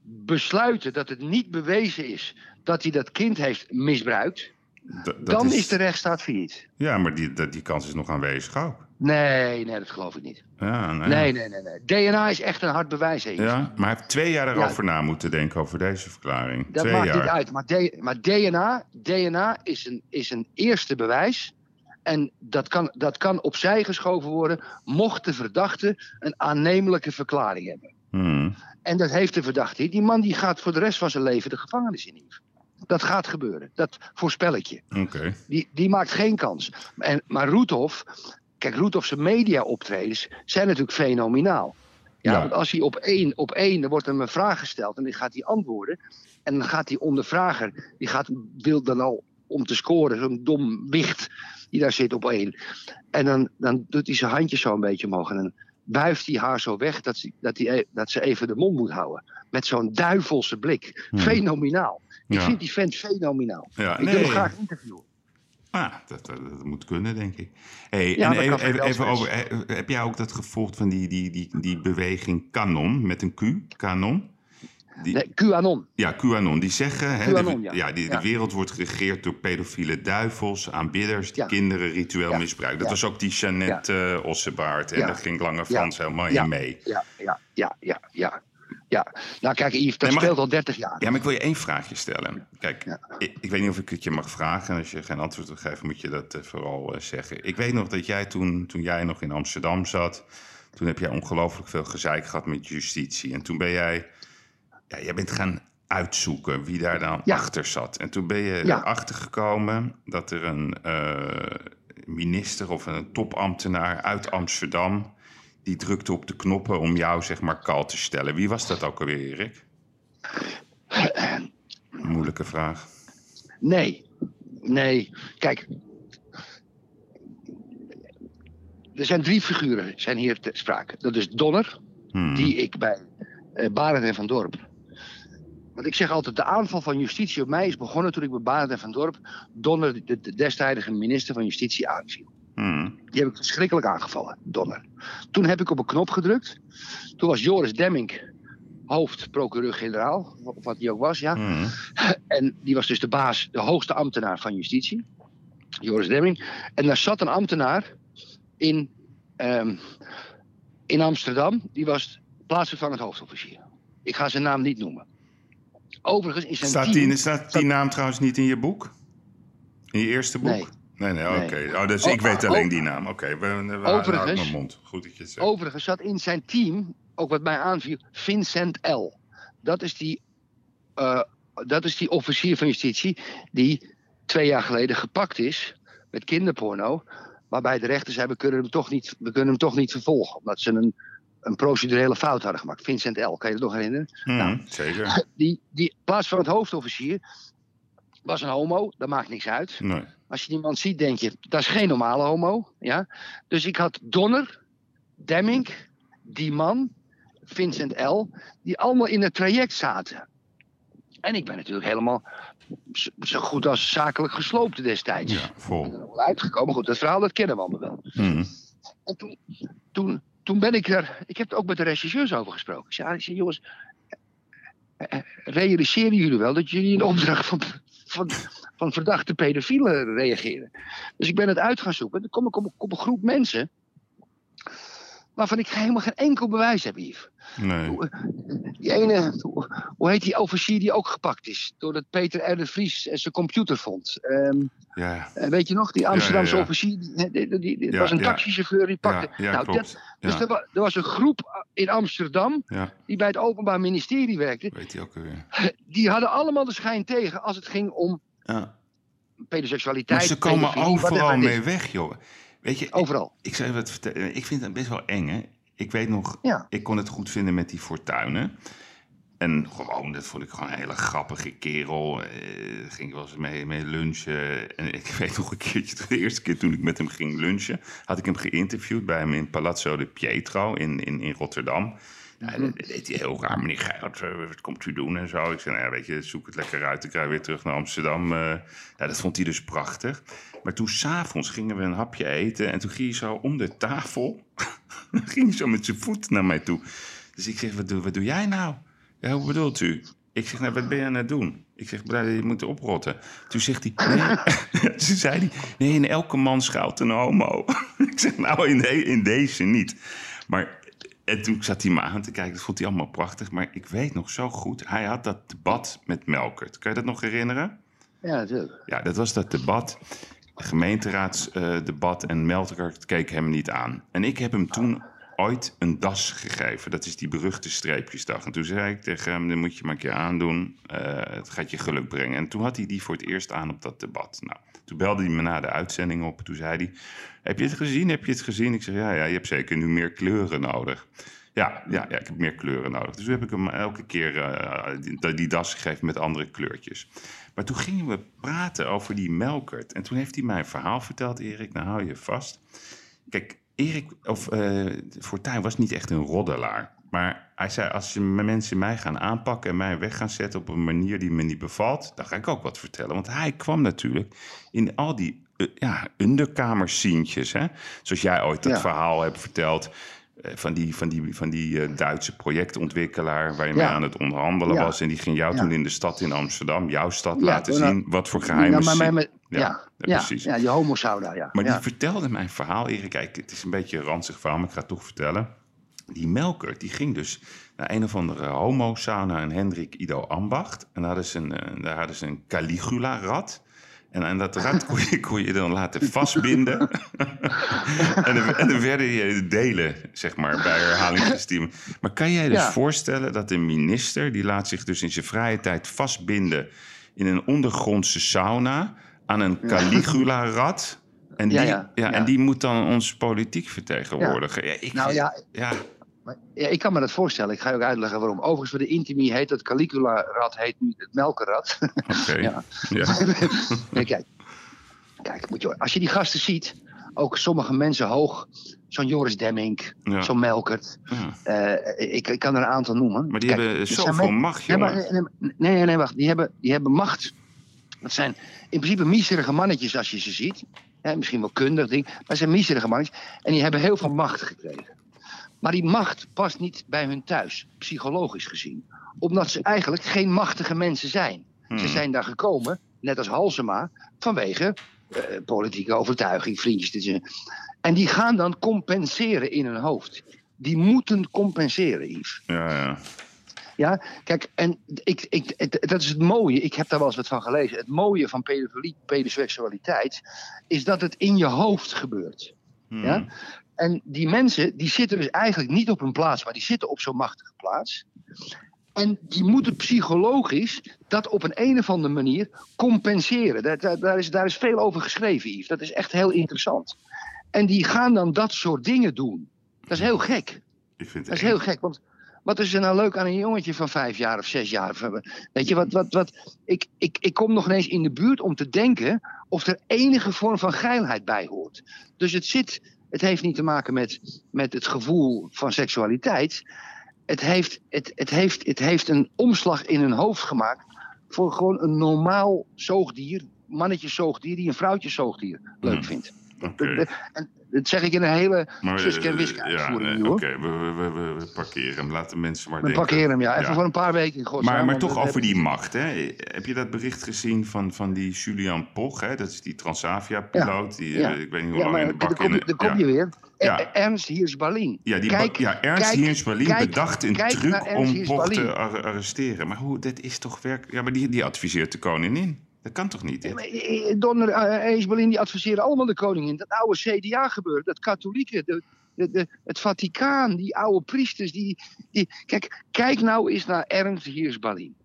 besluiten dat het niet bewezen is dat hij dat kind heeft misbruikt, D- dan is... de rechtsstaat failliet. Ja, maar die, die kans is nog aanwezig ook. Nee, nee, dat geloof ik niet. Ja, nee. Nee, nee, nee. nee. DNA is echt een hard bewijs. Heen. Ja, maar hij heeft twee jaar erover Ja. na moeten denken over deze verklaring. Dat twee maakt jaar. niet uit. Maar, maar DNA, DNA is, een, is een eerste bewijs. En dat kan, dat kan opzij geschoven worden mocht de verdachte een aannemelijke verklaring hebben. Hmm. En dat heeft de verdachte niet. Die man die gaat voor de rest van zijn leven de gevangenis in. Dat gaat gebeuren. Dat voorspel ik je. Oké. Die, die maakt geen kans. En, maar Roethoff, kijk, Roethoff's media-optredens zijn natuurlijk fenomenaal. Ja, Ja. want als hij op één, op één, er wordt hem een vraag gesteld en dan gaat hij antwoorden. En dan gaat die ondervrager, die gaat, wil dan al om te scoren, zo'n dom wicht die daar zit op één. En dan, dan doet hij zijn handjes zo een beetje omhoog en dan wuift hij haar zo weg dat ze, dat hij, e- dat ze even de mond moet houden. Met zo'n duivelse blik. Hmm. Fenomenaal. Ik Ja. vind die vent fenomenaal. Ja, ik wil hem graag interviewen. Ah, dat, dat, dat moet kunnen, denk ik. Hey, Ja, en dat even, even, over, eh, heb jij ook dat gevolgd van die, die, die, die beweging Canon met een Q? Canon? Die, Nee, QAnon. Ja, QAnon. Die zeggen, hè, QAnon, de, ja. die, Ja. de wereld wordt geregeerd door pedofiele duivels, aanbidders die Ja. kinderen ritueel misbruiken. Dat was ook die Jeannette eh, Ossebaard. En daar ging Lange Frans helemaal in mee. Ja, ja, ja, ja, ja. ja. Nou kijk Yves, dat Nee, speelt al 30 jaar. Ja, maar ik wil je één vraagje stellen. Kijk, ik weet niet of ik het je mag vragen. En als je geen antwoord wil geven, moet je dat eh, vooral eh, zeggen. Ik weet nog dat jij toen, toen jij nog in Amsterdam zat... toen heb jij ongelooflijk veel gezeik gehad met justitie. En toen ben jij... Ja, jij bent gaan uitzoeken wie daar dan Ja. achter zat. En toen ben je Ja. erachter gekomen dat er een eh, minister of een topambtenaar uit Amsterdam... die drukte op de knoppen om jou, zeg maar, kal te stellen. Wie was dat ook alweer, Erik? Moeilijke vraag. Nee, nee. Kijk, er zijn drie figuren zijn hier ter sprake. Dat is Donner, Hmm. die ik bij eh Barend en van Dorp. Want ik zeg altijd, de aanval van justitie op mij is begonnen toen ik bij Barend en van Dorp Donner, de, de destijdige minister van Justitie, aanviel. Hmm. Die heb ik verschrikkelijk aangevallen, Donner. Toen heb ik op een knop gedrukt. Toen was Joris Demming hoofdprocureur-generaal, of wat hij ook was, ja. Hmm. [LAUGHS] En die was dus de baas, de hoogste ambtenaar van justitie. Joris Demming. En daar zat een ambtenaar in, ehm, in Amsterdam. Die was plaatsvervangend hoofdofficier. Ik ga zijn naam niet noemen. Overigens is zijn Staat, team... die, staat die naam trouwens niet in je boek? In je eerste boek? Nee. Nee, nee, Nee. oké. Oh, dus ik weet oh, alleen die naam. Oké, we, Overigens- mijn mond. Goed dat je het zegt. Overigens zat in zijn team, ook wat mij aanviel, Vincent L. Dat is die, eh, dat is die officier van justitie die twee jaar geleden gepakt is met kinderporno. Waarbij de rechter zei, we kunnen hem toch niet, we kunnen hem toch niet vervolgen. Omdat ze een, een procedurele fout hadden gemaakt. Vincent L, kan je dat nog herinneren? Hmm, nou. Zeker. [LAUGHS] Die, die in plaats van het hoofdofficier was een homo, dat maakt niks uit. Nee. Als je die man ziet, denk je, dat is geen normale homo. Ja? Dus ik had Donner, Demming, die man, Vincent L., die allemaal in het traject zaten. En ik ben natuurlijk helemaal zo- goed als zakelijk gesloopt destijds. Ja, Ik ben vol. er wel uitgekomen. Goed, dat verhaal dat kennen we allemaal wel. Hmm. En toen, toen, toen ben ik er. Ik heb er ook met de regisseurs over gesproken. Ik zei, ah, ik zei jongens, eh, eh, realiseren jullie wel dat jullie in de opdracht van, van, van verdachte pedofielen reageren? Dus ik ben het uit gaan zoeken. Dan kom ik op een groep mensen. Waarvan ik helemaal geen enkel bewijs heb, Yves. Nee. Die ene, hoe heet die officier die ook gepakt is? Doordat Peter R. de Vries zijn computer vond. Ehm, Ja. eh, weet je nog, die Amsterdamse ja, ja. officier, die, die, die- die- Ja, was een ja. taxichauffeur die pakte. Ja, ja nou, klopt. dat- dus ja. er, er was een groep in Amsterdam ja, die bij het Openbaar Ministerie werkte. weet hij ook weer. Die hadden allemaal de schijn tegen als het ging om Ja. pedoseksualiteit. Maar ze komen overal mee weg, joh. Weet je, ik, Overal. ik zou je wat vertellen. Ik vind het best wel eng, hè. Ik weet nog, Ja. ik kon het goed vinden met die fortuinen. En gewoon, dat vond ik gewoon een hele grappige kerel. Daar ging ik wel eens mee, mee lunchen. En ik [LAUGHS] weet nog een keertje, de eerste keer toen ik met hem ging lunchen... had ik hem geïnterviewd bij hem in Palazzo de Pietro in, in, in Rotterdam. En dat deed hij heel raar. Meneer Geijert, eh, wat komt u doen en zo? Ik zei, nou ja, weet je, zoek het lekker uit. Ik rij weer terug naar Amsterdam. Ja, dat vond hij dus prachtig. Maar toen s'avonds gingen we een hapje eten. En toen ging hij zo om de tafel... [LAUGHS] ging hij zo met zijn voet naar mij toe. Dus ik zeg, wat doe, wat doe jij nou? Ja, hoe bedoelt u? Ik zeg, nou, wat ben je aan het doen? Ik zeg, "Bruder, je moet oprotten. Toen zegt hij, nee. [LAUGHS] Toen zei hij, nee, in elke man schuilt een homo. [LAUGHS] ik zeg, nou, in, de- in deze niet. Maar, en toen zat hij me aan te kijken, dat vond hij allemaal prachtig. Maar ik weet nog zo goed, hij had dat debat met Melkert. Kan je dat nog herinneren? Ja, natuurlijk. Ja, dat was dat debat. Gemeenteraadsdebat en Melkert keek hem niet aan. En ik heb hem toen ooit een das gegeven. Dat is die beruchte streepjesdag. En toen zei ik tegen hem, dat moet je maar een keer aandoen. Eh, het gaat je geluk brengen. En toen had hij die voor het eerst aan op dat debat. Nou, toen belde hij me na de uitzending op. Toen zei hij, heb je het gezien? Heb je het gezien? Ik zeg, ja, ja je hebt zeker nu meer kleuren nodig. Ja, ja, ja, ik heb meer kleuren nodig. Dus toen heb ik hem elke keer eh, die, die das gegeven met andere kleurtjes. Maar toen gingen we praten over die Melkert. En toen heeft hij mij een verhaal verteld, Erik. Nou hou je vast. Kijk, Erik, of eh Fortuyn was niet echt een roddelaar. Maar hij zei, als mensen mij gaan aanpakken en mij weg gaan zetten op een manier die me niet bevalt, dan ga ik ook wat vertellen. Want hij kwam natuurlijk in al die uh, ja, underkamersientjes. Hè? Zoals jij ooit dat Ja. verhaal hebt verteld. Van die, van die, van die eh, Duitse projectontwikkelaar waar je mee aan het onderhandelen Ja. was. En die ging jou Ja. toen in de stad in Amsterdam, jouw stad, laten nou, zien wat voor geheime Ja, maar, si- maar, maar- Ja, precies. ja, die homo sauna, ja. Maar die vertelde mijn verhaal, Erik. Kijk, het is een beetje een ranzig verhaal, maar ik ga het toch vertellen. Die melker, die ging dus naar een of andere homo-sauna in Hendrik Ido Ambacht. En daar hadden ze een, eh, daar hadden ze een Caligula-rad. En, en dat rad kon je, kon je dan laten vastbinden. [LAUGHS] en, dan, en dan werden je delen, zeg maar, bij herhalingssystemen. Maar kan jij dus Ja. voorstellen dat een minister... die laat zich dus in zijn vrije tijd vastbinden... in een ondergrondse sauna aan een Caligula-rad... En die, Ja, ja, ja, en die moet dan ons politiek vertegenwoordigen. Ja. ik Nou ja, Maar, ja, ik kan me dat voorstellen. Ik ga je ook uitleggen waarom. Overigens, voor de Intimi heet dat Caligula-rad heet nu het Melkerrad. oké. [LAUGHS] Ja. Ja. [LAUGHS] nee, kijk, kijk moet je, als je die gasten ziet, ook sommige mensen hoog, zo'n Joris Demmink, Ja. zo'n Melkert. Ja. eh, ik, ik kan er een aantal noemen. Maar die Kijk, hebben zoveel macht, Nee, maar, nee, nee, nee, wacht. Die hebben, die hebben macht. Dat zijn in principe miserige mannetjes als je ze ziet. Misschien wel kundig ding. Maar het zijn miserige mannetjes. En die hebben heel veel macht gekregen. Maar die macht past niet bij hun thuis, psychologisch gezien. Omdat ze eigenlijk geen machtige mensen zijn. Ze Hmm. zijn daar gekomen, net als Halsema, vanwege eh, politieke overtuiging, vriendjes. Dit en- en die gaan dan compenseren in hun hoofd. Die moeten compenseren, Yves. Ja, ja. Ja, kijk, en ik, ik, dat is het mooie. Ik heb daar wel eens wat van gelezen. Het mooie van pedofilie, pedoseksualiteit is dat het in je hoofd gebeurt. Hmm. Ja? En die mensen, die zitten dus eigenlijk niet op hun plaats, maar die zitten op zo'n machtige plaats. En die moeten psychologisch dat op een, een of andere manier compenseren. Daar, daar, daar is, daar is veel over geschreven, Yves. Dat is echt heel interessant. En die gaan dan dat soort dingen doen. Dat is heel gek. Ik vind Dat is het heel gek, want wat is er nou leuk aan een jongetje van vijf jaar of zes jaar? Weet je, wat, wat, wat, ik, ik, ik kom nog ineens in de buurt om te denken of er enige vorm van geilheid bij hoort. Dus het zit, het heeft niet te maken met, met het gevoel van seksualiteit. Het heeft, het, het, heeft, het heeft een omslag in hun hoofd gemaakt voor gewoon een normaal zoogdier, mannetje zoogdier, die een vrouwtje zoogdier leuk Hmm. vindt. Dat- En dat zeg ik in een hele Maar, Suske en eh, Wiske uitvoering eh. Oké, we, we, we, we- we parkeren hem. Laten mensen maar We denken. parkeren hem, ja. Even Ja. voor een paar weken in godsnaam. Maar, maar toch over die macht. Hè? Heb je dat bericht gezien van, van die Julian Poch? Hè? Dat is die Transavia-piloot. Ja. eh, Ik weet niet hoe lang in de daar bak kom, daar kom ja. je weer. Ja. E- Ernst Hiers-Berlin. Ja, die Kijk, ja, Ernst kijk, bedacht een truc om Poch te ar- arresteren. Maar hoe, dat is toch werk... Ja, maar die, die adviseert de koningin. Dat kan toch niet? eh, eh, Donner uh, Hiers-Berlin die adviseren allemaal de koningin. Dat oude CDA gebeuren, dat katholieken, de, de, de, het Vaticaan, die oude priesters. Die, die, kijk, kijk nou eens naar Ernst Hiers-Berlin.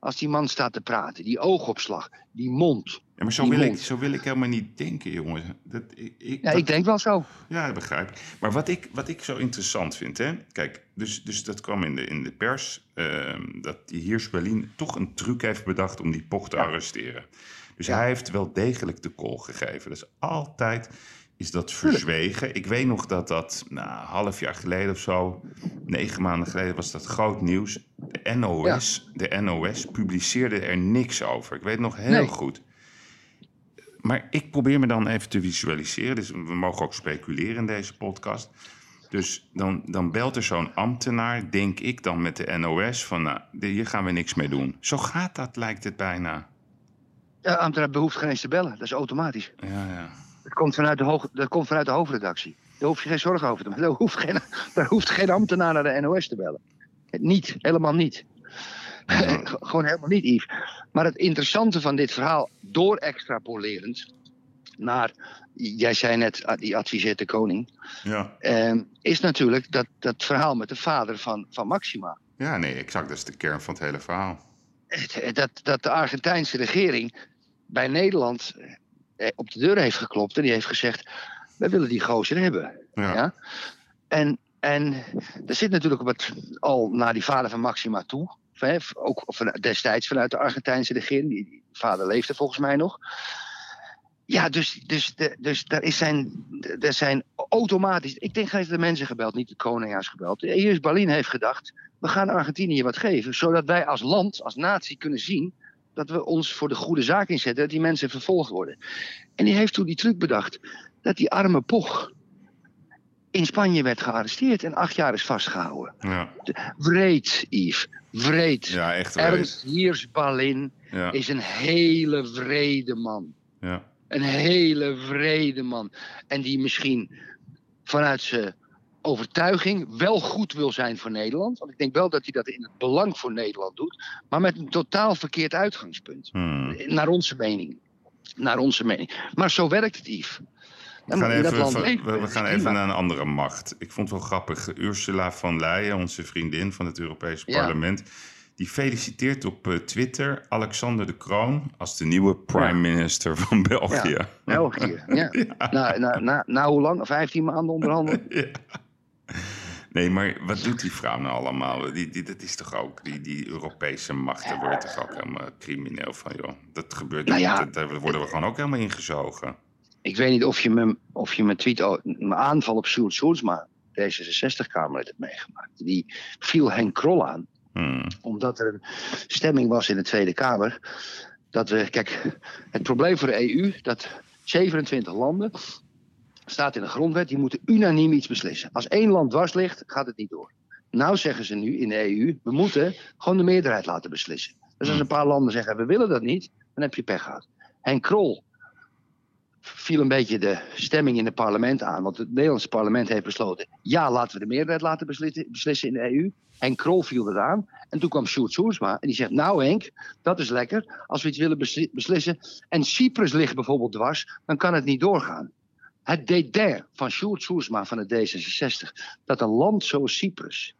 Als die man staat te praten, die oogopslag, die mond. Ja, maar zo wil, ik, zo wil ik helemaal niet denken, jongens. Dat, ik, ik, Ja, dat- ik denk wel zo. Ja, dat begrijp ik. Maar wat ik, wat ik zo interessant vind, hè? Kijk, dus, dus dat kwam in de, in de pers, ehm, dat die Hiers Berlin toch een truc heeft bedacht om die Poch te arresteren. Dus Ja. hij heeft wel degelijk de call gegeven. Dus altijd is dat verzwegen. Ik weet nog dat dat, nou, een half jaar geleden of zo, negen maanden geleden, was dat groot nieuws. De NOS, de NOS publiceerde er niks over. Ik weet nog heel Nee. goed. Maar ik probeer me dan even te visualiseren. Dus we mogen ook speculeren in deze podcast. Dus dan, dan belt er zo'n ambtenaar, denk ik dan met de NOS, van nou, hier gaan we niks mee doen. Zo gaat dat, lijkt het bijna. Ja, ambtenaar behoeft geen eens te bellen. Dat is automatisch. Ja, ja. Dat komt vanuit de, hoog, dat komt vanuit de hoofdredactie. Daar hoef je geen zorgen over te maken. Daar hoeft geen, [LAUGHS] daar hoeft geen ambtenaar naar de NOS te bellen. Niet, helemaal niet. [LAUGHS] Gewoon helemaal niet, Yves. Maar het interessante van dit verhaal, door extrapolerend naar, jij zei net, die adviseert de koning, Ja. eh, is natuurlijk dat, dat verhaal met de vader van, van Maxima. ja, nee, exact. Dat is de kern van het hele verhaal. Dat, dat de Argentijnse regering bij Nederland op de deur heeft geklopt en die heeft gezegd: wij willen die gozer hebben. Ja. Ja? En, en er zit natuurlijk wat al naar die vader van Maxima toe. Hè, ook van, destijds vanuit de Argentijnse regering. Die, die vader leefde volgens mij nog. Ja, dus, dus, de, dus daar is zijn, er zijn automatisch. Ik denk, hij heeft de mensen gebeld, niet de koning gebeld. Hier is Berlin heeft gedacht: we gaan Argentinië wat geven. Zodat wij als land, als natie kunnen zien. Dat we ons voor de goede zaak inzetten. dat die mensen vervolgd worden. En die heeft toen die truc bedacht. dat die arme Poch in Spanje werd gearresteerd en acht jaar is vastgehouden. Ja, Wreed, Yves. Wreed. ja echt. Ernst Hiers-Berlin Ja, is een hele wrede man. ja. Een hele wrede man. En die misschien vanuit zijn overtuiging wel goed wil zijn voor Nederland. Want ik denk wel dat hij dat in het belang voor Nederland doet. Maar met een totaal verkeerd uitgangspunt. Hmm. Naar onze mening. Naar onze mening. Maar zo werkt het, Yves. We gaan, even, we, we gaan even naar een andere macht. Ik vond het wel grappig. Ursula von Leyen, onze vriendin van het Europese Ja. parlement... die feliciteert op eh, Twitter Alexander de Kroon... als de nieuwe prime minister van België. Ja. België, [LAUGHS] ja. Na, na, na, na hoe lang? 15 maanden onderhandelen? [LAUGHS] Nee, maar wat doet die vrouw nou allemaal? Die, die, dat is toch ook, die, die Europese macht, daar word je toch ook helemaal crimineel van, joh. Dat gebeurt Nou niet, ja. dat- daar worden we gewoon ook helemaal ingezogen. Ik weet niet of je me, of je me tweet, mijn aanval op Sjoerd Sjoerdsma, D66-Kamerlid, hebt meegemaakt. Die viel Henk Krol aan, Hmm. omdat er een stemming was in de Tweede Kamer. Dat we, kijk, het probleem voor de EU, dat 27 landen, staat in de grondwet, die moeten unaniem iets beslissen. Als één land dwars ligt, gaat het niet door. Nou zeggen ze nu in de EU, we moeten gewoon de meerderheid laten beslissen. Dus als een paar landen zeggen, we willen dat niet, dan heb je pech gehad. Henk Krol viel een beetje de stemming in het parlement aan. Want het Nederlandse parlement heeft besloten... ja, laten we de meerderheid laten beslissen, in de EU. Henk Krol viel het aan. En toen kwam Sjoerd Soersma en die zegt... nou Henk, dat is lekker. Als we iets willen besli- beslissen... en Cyprus ligt bijvoorbeeld dwars... dan kan het niet doorgaan. Het dédain van Sjoerd Soersma van het D66... dat een land zoals Cyprus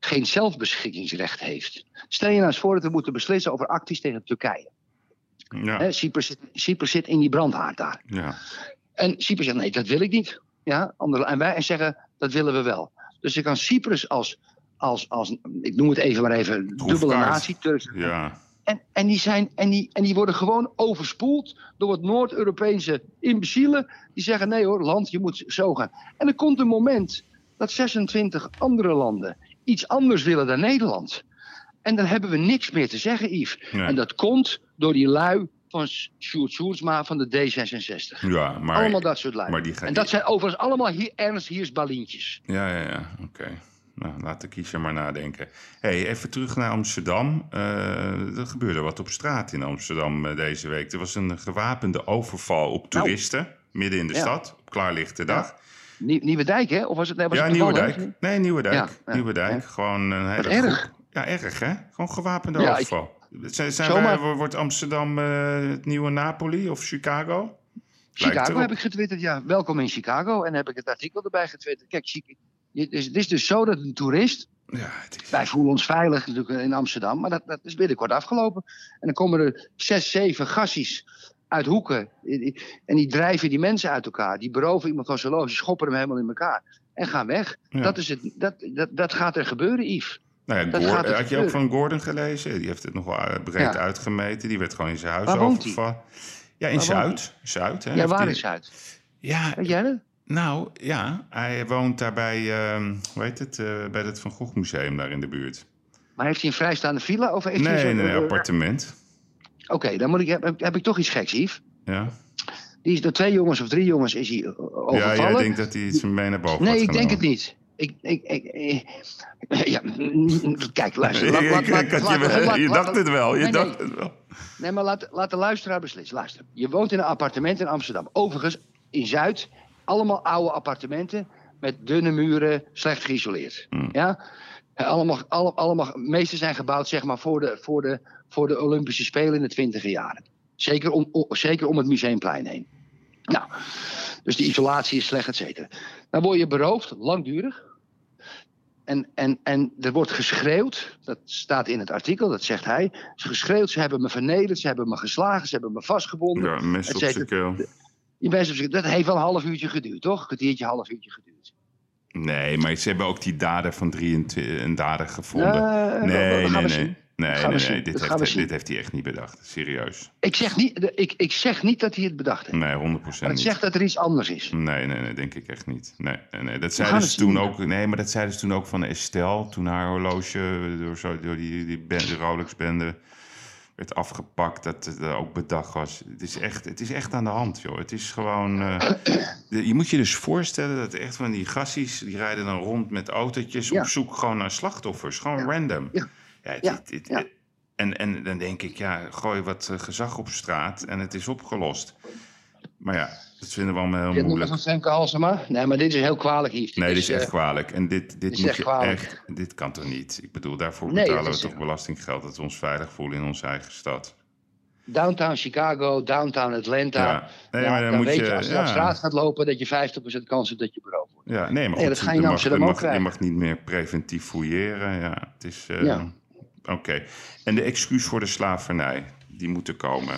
geen zelfbeschikkingsrecht heeft. Stel je nou eens voor dat we moeten beslissen over acties tegen Turkije. Ja, Cyprus, zit, Cyprus zit in die brandhaard daar. ja. En Cyprus zegt, nee, dat wil ik niet. Ja, andere, en wij zeggen, dat willen we wel. Dus je kan Cyprus als, als, als ik noem het even maar even, dubbele natie. Turks- ja. En, en, die zijn, en, die, en die worden gewoon overspoeld door wat Noord-Europese imbecielen. Die zeggen, nee hoor, land, je moet zo gaan. En er komt een moment dat 26 andere landen iets anders willen dan Nederland. En dan hebben we niks meer te zeggen, Yves. Nee. En dat komt door die lui van Sjoerd Sjoerdsma van de D66. Ja, maar... allemaal dat soort lijnen. maar die En dat zijn overigens allemaal hier, Ernst Hiersbalientjes. Ja, ja, ja. Oké. Nou, laat de kiezer maar nadenken. hey, even terug naar Amsterdam. Eh, er gebeurde wat op straat in Amsterdam eh, deze week. Er was een gewapende overval op Nou. toeristen. midden in de Ja. stad, op klaarlichte dag. Nie- Nieuwe Dijk, hè? Of was het, nee, was Ja, het Nieuwe? Dijk. Nee, Nieuwe Dijk. Ja, Nieuwe Dijk. ja. Gewoon een hele erg. Ja, erg hè? Gewoon gewapende ik- overval. Zijn, zijn wij- wordt Amsterdam eh, het nieuwe Napoli of Chicago? Chicago heb ik getwitterd, ja. Welkom in Chicago. En heb ik het artikel erbij getwitterd. Kijk, het is, het is dus zo dat een toerist... Ja, het is... Wij voelen ons veilig natuurlijk in Amsterdam. Maar dat, dat is binnenkort afgelopen. En dan komen er zes, zeven gassies uit hoeken. En die drijven die mensen uit elkaar. Die beroven iemand van zijn loge. Schoppen hem helemaal in elkaar. En gaan weg. Ja. Dat, is het, dat, dat, dat gaat er gebeuren, Yves. Nou ja, had je ook van Gordon gelezen? Die heeft het nog wel eh, breed uitgemeten. Die werd gewoon in zijn huis overvallen. Ja, in Zuid. Zuid, hè? Ja, waar is Zuid? Ja, Weet jij dat? Nou ja. Hij woont daar bij, ehm, hoe heet het, eh, bij het Van Gogh Museum daar in de buurt. Maar heeft hij een vrijstaande villa? Of heeft hij Nee, zo'n- nee, nee, eh, appartement. Oké, dan moet ik, heb, heb ik toch iets geks, Yves. Ja. Die is door twee jongens of drie jongens is hij eh, ja, overvallen. jij denkt dat hij iets mee naar boven nee, ik denk het niet. Ik, ik, ik, ja, [LAUGHS] kijk, luister. [LAUGHS] Laat, laat, laat, je dacht het wel, je Nee, nee. dacht het wel. Nee, maar laat, laat de luisteraar beslissen. Luister, je woont in een appartement in Amsterdam. Overigens, in Zuid, allemaal oude appartementen met dunne muren, slecht geïsoleerd. Hmm. Ja? Allemaal, alle, allemaal, meeste zijn gebouwd zeg maar, voor, de, voor, de, voor de Olympische Spelen in de twintiger jaren. Zeker om, o- zeker om het Museumplein heen. Nou, dus de isolatie is slecht, et cetera. Dan word je beroofd, langdurig. En, en, en er wordt geschreeuwd, dat staat in het artikel, dat zegt hij. Ze geschreeuwd, ze hebben me vernederd, ze hebben me geslagen, ze hebben me vastgebonden. Ja, mes op cetera. zijn keel. Dat heeft wel een half uurtje geduurd, toch? Een kwartiertje, half uurtje geduurd. Nee, maar ze hebben ook die dader van 23 een dader gevonden. Eh, nee, nee, nee. Nee, nee, nee. Dit, heeft, dit heeft hij echt niet bedacht. Serieus. Ik zeg niet, ik, ik zeg niet dat hij het bedacht heeft. Nee, 100% maar het niet. zegt dat er iets anders is. Nee, nee, nee, denk ik echt niet. Nee, nee. Dat zeiden ze toen ook. Nee, maar dat zeiden ze toen ook van Estelle. Toen haar horloge door, zo, door die, die, band, die Rolex-bende werd afgepakt. Dat het eh, ook bedacht was. Het is, echt, het is echt aan de hand, joh. Het is gewoon. eh, de- je moet je dus voorstellen dat echt van die gassies. die rijden dan rond met autootjes. Ja. op zoek gewoon naar slachtoffers. Gewoon Ja. random. Ja. Ja, het- het- het-. En, en dan denk ik, ja, gooi wat eh, gezag op straat en het is opgelost. Maar ja, dat vinden we allemaal heel Dit moeilijk. Femke Halsema? Nee, maar dit is heel kwalijk, Yves. Nee, dit is echt eh, kwalijk. En dit, dit moet echt je kwalijk. echt. Dit kan toch niet? Ik bedoel, daarvoor Nee, betalen we toch belastinggeld dat we ons veilig voelen in onze eigen stad. Downtown Chicago, downtown Atlanta. Ja, nee, Ja, maar dan, dan moet weet je. je, als je ja. op straat gaat lopen, dat je 50% kans hebt dat je beroofd wordt. Ja, nee, maar Nee, dat ga je mag, je mag, je krijgen. mag niet meer preventief fouilleren. Ja, het is. eh, Ja. Oké. En de excuus voor de slavernij, die moet er komen.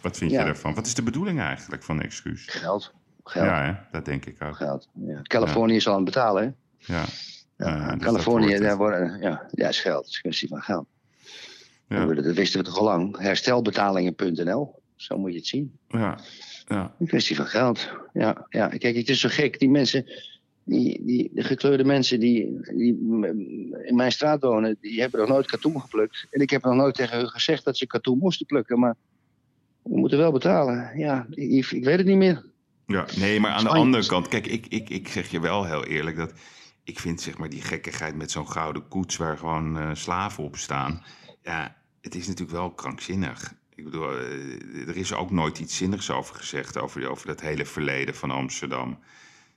Wat vind je daarvan? Wat is de bedoeling eigenlijk van de excuus? Geld. Geld. Ja, hè? dat denk ik ook. Geld. Ja. Californië is al aan het betalen, hè? Ja. Dus Californië, daar worden, ja, ja, is geld. Het is een kwestie van geld. Ja. Dat wisten we toch al lang. Herstelbetalingen.nl. Zo moet je het zien. Ja. Ja. Een kwestie van geld. Ja, ja. Kijk, het is zo gek. Die mensen, die, die, de gekleurde mensen die, die in mijn straat wonen, die hebben nog nooit katoen geplukt. En ik heb nog nooit tegen hun gezegd dat ze katoen moesten plukken. Maar we moeten wel betalen. Ja, Yves, ik weet het niet meer. Ja, nee, maar aan de andere kant, kijk, ik, ik, ik zeg je wel heel eerlijk dat ik vind zeg maar die gekkigheid met zo'n gouden koets waar gewoon eh, slaven op staan. Ja, het is natuurlijk wel krankzinnig. Ik bedoel, eh, er is ook nooit iets zinnigs over gezegd over, over dat hele verleden van Amsterdam.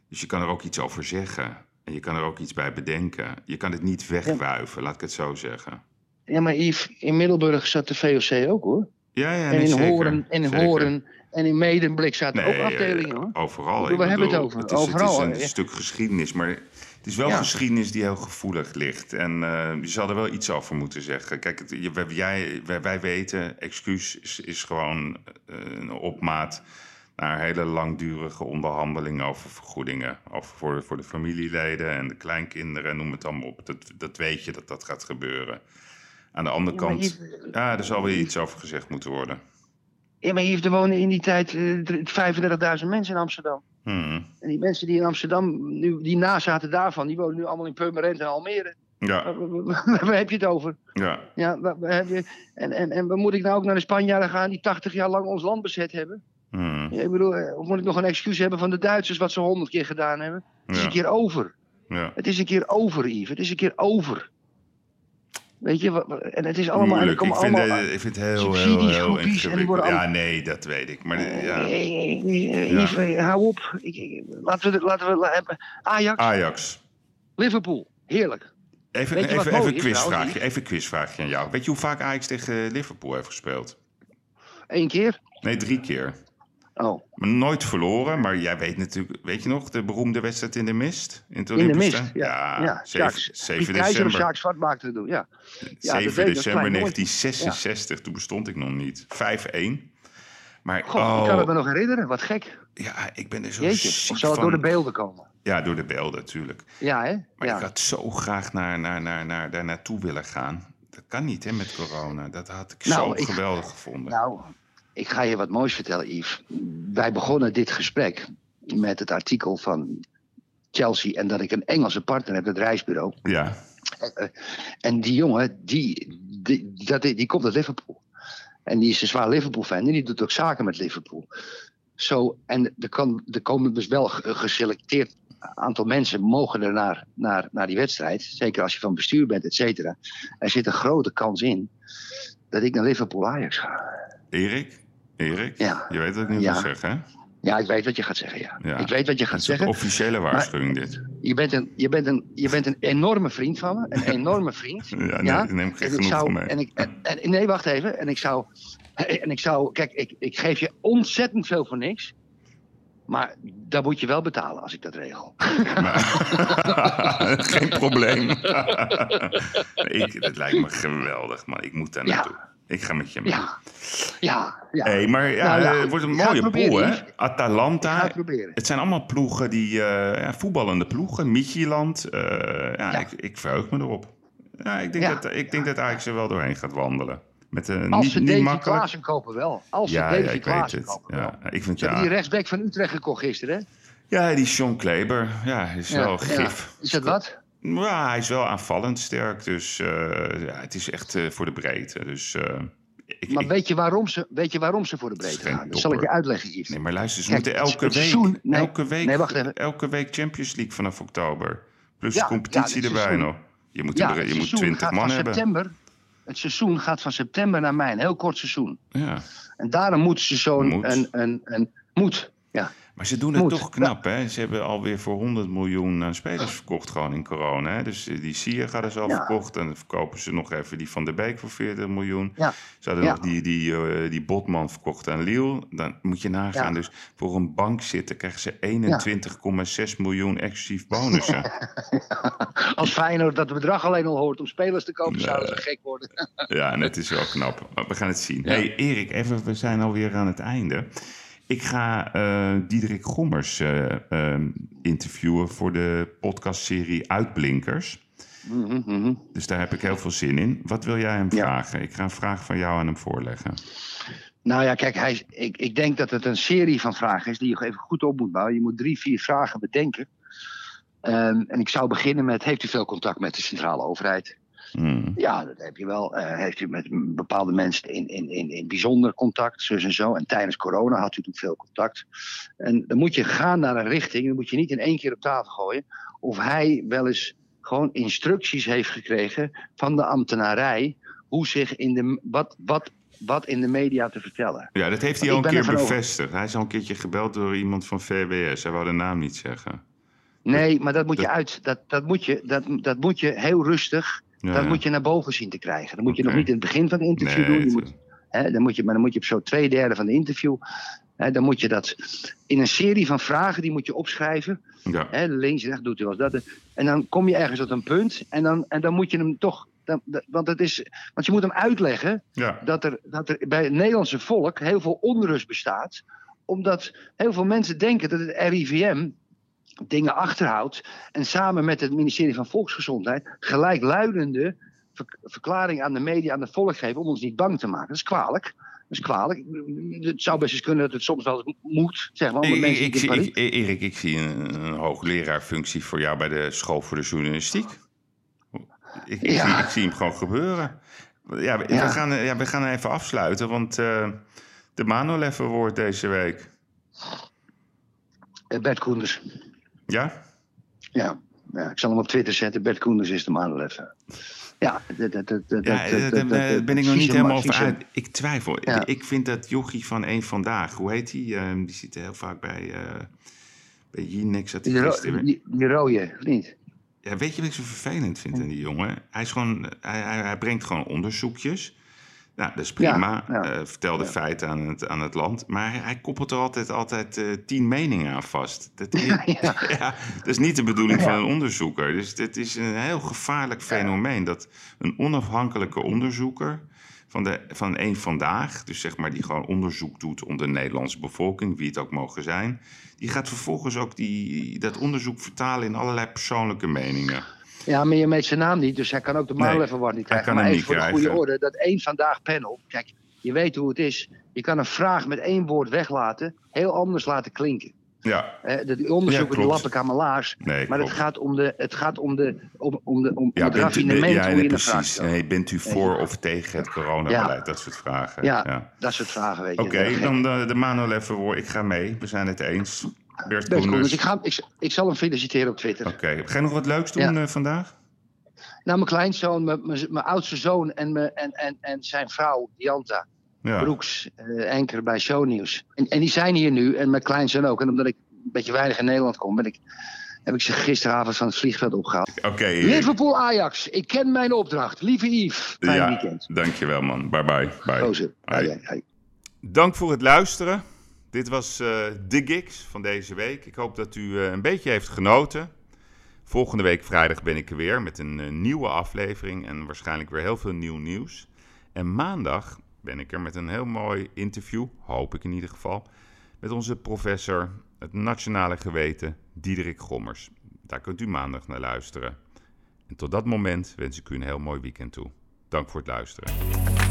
Dus je kan er ook iets over zeggen. En je kan er ook iets bij bedenken. Je kan het niet wegwuiven, laat ik het zo zeggen. Ja, maar Yves, in Middelburg zat de VOC ook hoor. Ja, ja, en in zeker. Horen, en in Zeker. Horen en in Medemblik zaten Nee, ook afdelingen hoor. Overal. Bedoel, we hebben het over. Het is, Overal, het is een stuk geschiedenis, maar het is wel Ja. geschiedenis die heel gevoelig ligt. En eh, je zal er wel iets over moeten zeggen. Kijk, het, jij, wij, wij weten, excuus is, is gewoon eh, een opmaat naar hele langdurige onderhandelingen over vergoedingen. Over voor, voor de familieleden en de kleinkinderen, noem het allemaal op. Dat, dat weet je dat dat gaat gebeuren. Aan de andere Ja, kant, Yves- ja, er zal weer iets over gezegd moeten worden. Ja, maar Yves, er wonen in die tijd eh, dr- 35.000 mensen in Amsterdam. Hmm. En die mensen die in Amsterdam, nu, die nazaten daarvan, die wonen nu allemaal in Purmerend en Almere. Ja, Waar heb je het over? ja. Ja, waar, waar heb je, en, en, en waar moet ik nou ook naar de Spanjaarden gaan die 80 jaar lang ons land bezet hebben? Hmm, Ja, ik bedoel, eh, of moet ik nog een excuus hebben van de Duitsers wat ze honderd keer gedaan hebben? Het is Ja. een keer over. ja. Het is een keer over, Yves. Het is een keer over. Weet je, en het is allemaal... Moeilijk. Ik vind, allemaal, het- ik vind het heel, heel, heel ingewikkeld. Ja, nee, dat weet ik. Maar de- ja. Eh, eh, eh, Yves, eh, hou op. Ik, ik- laten we, laten we la-. Ajax, Ajax. Liverpool. Heerlijk. Even, even, even, een quizvraagje, even een quizvraagje aan jou. Weet je hoe vaak Ajax tegen Liverpool heeft gespeeld? Eén keer? Nee, drie keer. Oh, nooit verloren, maar jij weet natuurlijk... Weet je nog, de beroemde wedstrijd in de mist? In, de mist. Stadion? Ja, ja. 7, Sjaaks. 7 Piet Keizer of december. Sjaak Zwart maakte doen, ja. Ja, dat 7 weet ik, dat is december klein jongetje. 1966, toen bestond ik nog niet. 5-1. Maar God, oh, ik kan het me nog herinneren. Wat gek. ja, ik ben er zo Jeetje. ziek het van. door de beelden komen? Ja, door de beelden natuurlijk. Ja, hè? Maar ja. ik had zo graag naar, naar, naar, naar, daar naartoe willen gaan. Dat kan niet, hè, met corona. Dat had ik Nou, zo ik- geweldig gevonden. Nou, ik ga je wat moois vertellen, Yves. Wij begonnen dit gesprek met het artikel van Chelsea... en dat ik een Engelse partner heb, het reisbureau. ja, En die jongen, die, die, dat, die komt uit Liverpool. En die is een zwaar Liverpool-fan en die doet ook zaken met Liverpool. Zo, en er, kan, er komen dus wel ge- geselecteerd aantal mensen mogen er naar, naar, naar die wedstrijd. Zeker als je van bestuur bent, et cetera. Er zit een grote kans in dat ik naar Liverpool-Ajax ga. Erik? Erik? Ja. Je weet wat ik nu Ja. zeggen, hè? Ja, ik weet wat je gaat zeggen, ja. Ja. Ik weet wat je Dat gaat is zeggen. officiële waarschuwing, dit. Je bent, een, je, bent een, je bent een enorme vriend van me. Een [LAUGHS] enorme vriend. Ja, nee, Ja, neem geen genoeg zou, van mee. en ik, en, en- nee, wacht even. En ik zou, en ik zou kijk, ik, ik geef je ontzettend veel voor niks. Maar daar moet je wel betalen als ik dat regel. [LAUGHS] Maar- [LAUGHS] geen probleem. ik, dat lijkt me geweldig, man. Ik moet daar Ja. Ik ga met je mee. Ja, ja, ja. Hey, maar ja, Nou ja, eh, het wordt een mooie proberen, pool, hè? Atalanta. het proberen. Het zijn allemaal ploegen die, eh, ja, voetballende ploegen. Michieland. eh ja. Ik, ik verheug me erop. Ja, ik denk, dat, ik denk dat Ajax er wel doorheen gaat wandelen. Met, eh, Als niet, ze niet Davy. Klaassen kopen wel. Als ze Ja, Davy ik weet Klaassen het. kopen wel. Ja, ik vind ja, die rechtsback van Utrecht gekocht gisteren, hè? ja, die Sean Kleber, ja, is wel gif. Is dat wat? Ja, hij is wel aanvallend sterk. Dus eh, ja, het is echt eh, voor de breedte. Dus, eh, ik, Maar ik- weet je waarom ze, weet je, waarom ze voor de breedte gaan? Dat zal ik je uitleggen, Yves. nee, maar luister, ze Kijk, moeten elke week, seizoen- nee, elke, week, nee, wacht even. elke week Champions League vanaf oktober. Plus Ja, de competitie ja, erbij nog. Je moet, Ja, je moet seizoen 20 gaat man van hebben. september. Het seizoen gaat van september naar mei. Een heel kort seizoen. Ja. En daarom moeten ze zo'n... Een, een, een, moet, ja. Maar ze doen het Moet. toch knap, hè? Ze hebben alweer voor 100 miljoen aan spelers verkocht gewoon in corona. Hè? Dus eh, die Sia gaat is al Ja. verkocht. En dan verkopen ze nog even die Van der Beek voor 40 miljoen. Ja. Ze hadden Ja. nog die, die, eh, die Botman verkocht aan Lille. Dan moet je nagaan. Dus voor een bank zitten krijgen ze 21,6 miljoen exclusief [LAUGHS] bonussen. Als Feyenoord dat bedrag alleen al hoort om spelers te kopen, Nee. zouden ze gek worden. ja, en het is wel knap. We gaan het zien. Hey, Erik, even, we zijn alweer aan het einde. Ik ga eh Diederik Gommers eh, eh, interviewen voor de podcastserie Uitblinkers. Mhm, mhm. Dus daar heb ik heel veel zin in. Wat wil jij hem Ja. vragen? Ik ga een vraag van jou aan hem voorleggen. Nou ja, kijk, hij, ik, ik denk dat het een serie van vragen is die je even goed op moet bouwen. Je moet drie, vier vragen bedenken. Ehm, en ik zou beginnen met, heeft u veel contact met de centrale overheid? Hmm. Ja, dat heb je wel. Eh, heeft u met bepaalde mensen in, in, in, in bijzonder contact, zus en zo. En tijdens corona had u natuurlijk veel contact. En dan moet je gaan naar een richting. Dan moet je niet in één keer op tafel gooien. Of hij wel eens gewoon instructies heeft gekregen van de ambtenarij. Hoe zich in de, wat, wat, wat in de media te vertellen. Ja, dat heeft hij al een keer over- bevestigd. Hij is al een keertje gebeld door iemand van VWS. Hij wou de naam niet zeggen. Nee, maar dat moet je uit. Dat, dat, moet, je, dat, dat moet je heel rustig. Ja, Dat moet je naar boven zien te krijgen. Dat moet je nog niet in het begin van het interview Nee, doen. Je het- moet, hè, dan moet je, maar dan moet je op zo'n twee derde van de interview. Hè, dan moet je dat in een serie van vragen, die moet je opschrijven. ja. Hè, links, rechts, doet u wel dat. En dan kom je ergens tot een punt. En dan, en dan moet je hem toch. Dan, want, het is, want je moet hem uitleggen ja. dat er, dat er bij het Nederlandse volk heel veel onrust bestaat. Omdat heel veel mensen denken dat het RIVM dingen achterhoudt. En samen met het ministerie van Volksgezondheid gelijkluidende ver- verklaring aan de media, aan de volk geven om ons niet bang te maken. Dat is kwalijk. Dat is kwalijk. Het zou best eens kunnen dat het soms wel moet, zeg maar. Ik, mensen ik zie, ik- Erik, ik zie een, een hoogleraarfunctie voor jou bij de school voor de journalistiek. Ik, ik, Ja. zie, ik zie hem gewoon gebeuren. Ja, we, Ja. We, gaan, ja, we gaan even afsluiten, want eh, de Manolev wordt deze week. Eh, Bert Koenders. Ja? Ja. ja, ik zal hem op Twitter zetten. Bert Koenders is de maandelef. Ja, dat, dat, dat, dat, Ja, eh, daar ben ik nog niet helemaal ma- over uit. Ik twijfel. Ja. Ik, ik vind dat jochie van één Vandaag, hoe heet die? Eh, die zit heel vaak bij, eh bij Jinex. Die, ro- die, die rode, niet? Ja, weet je wat ik zo vervelend vind aan die jongen? Hij, is gewoon, hij, hij, hij brengt gewoon onderzoekjes. Nou, dat is prima. Ja, ja. Eh, vertel de feiten aan het, aan het land. Maar hij, hij koppelt er altijd, altijd eh, tien meningen aan vast. Dat, [LAUGHS] is, Ja. [LAUGHS] ja, dat is niet de bedoeling van een onderzoeker. Dus dit is een heel gevaarlijk fenomeen. Dat een onafhankelijke onderzoeker van, de, van één vandaag... dus zeg maar die gewoon onderzoek doet onder de Nederlandse bevolking... wie het ook mogen zijn... die gaat vervolgens ook die, dat onderzoek vertalen in allerlei persoonlijke meningen. Ja, maar je meet zijn naam niet, dus hij kan ook de Award niet hij krijgen. kan maar hem even niet voor de goede orde, dat één vandaag panel. Kijk, je weet hoe het is. Je kan een vraag met één woord weglaten, heel anders laten klinken. Ja, lap ik aan mijn laars. nee, Maar het gaat om, de, het gaat om, de, om, om, de, om, Ja, het u, ja, hoe je precies. Nee, bent u voor of tegen het coronabeleid? Dat soort vragen. Ja, dat soort vragen weet je. Oké, Dat- dan de, de Manolev. Ik ga mee. We zijn het eens. Bert Koenders. dus ik, ga, ik, ik zal hem feliciteren op Twitter. Oké, ga je nog wat leuks doen Ja. eh, vandaag? Nou, mijn kleinzoon, mijn, mijn, mijn oudste zoon en, mijn, en, en, en zijn vrouw, Janta Ja. Broeks, eh anker bij Shownieuws. En, en die zijn hier nu, en mijn kleinzoon ook. En omdat ik een beetje weinig in Nederland kom, ben ik, heb ik ze gisteravond van het vliegveld opgehaald. Oké, Erik. Liverpool-Ajax, ik ken mijn opdracht. Lieve Yves, fijn ja, weekend. dankjewel man. Bye bye. bye. Gozer. Hoi. Hoi, hoi. Dank voor het luisteren. Dit was eh, de gigs van deze week. Ik hoop dat u eh, een beetje heeft genoten. Volgende week vrijdag ben ik er weer met een eh, nieuwe aflevering en waarschijnlijk weer heel veel nieuw nieuws. En maandag ben ik er met een heel mooi interview, hoop ik in ieder geval, met onze professor, het nationale geweten, Diederik Gommers. Daar kunt u maandag naar luisteren. En tot dat moment wens ik u een heel mooi weekend toe. Dank voor het luisteren.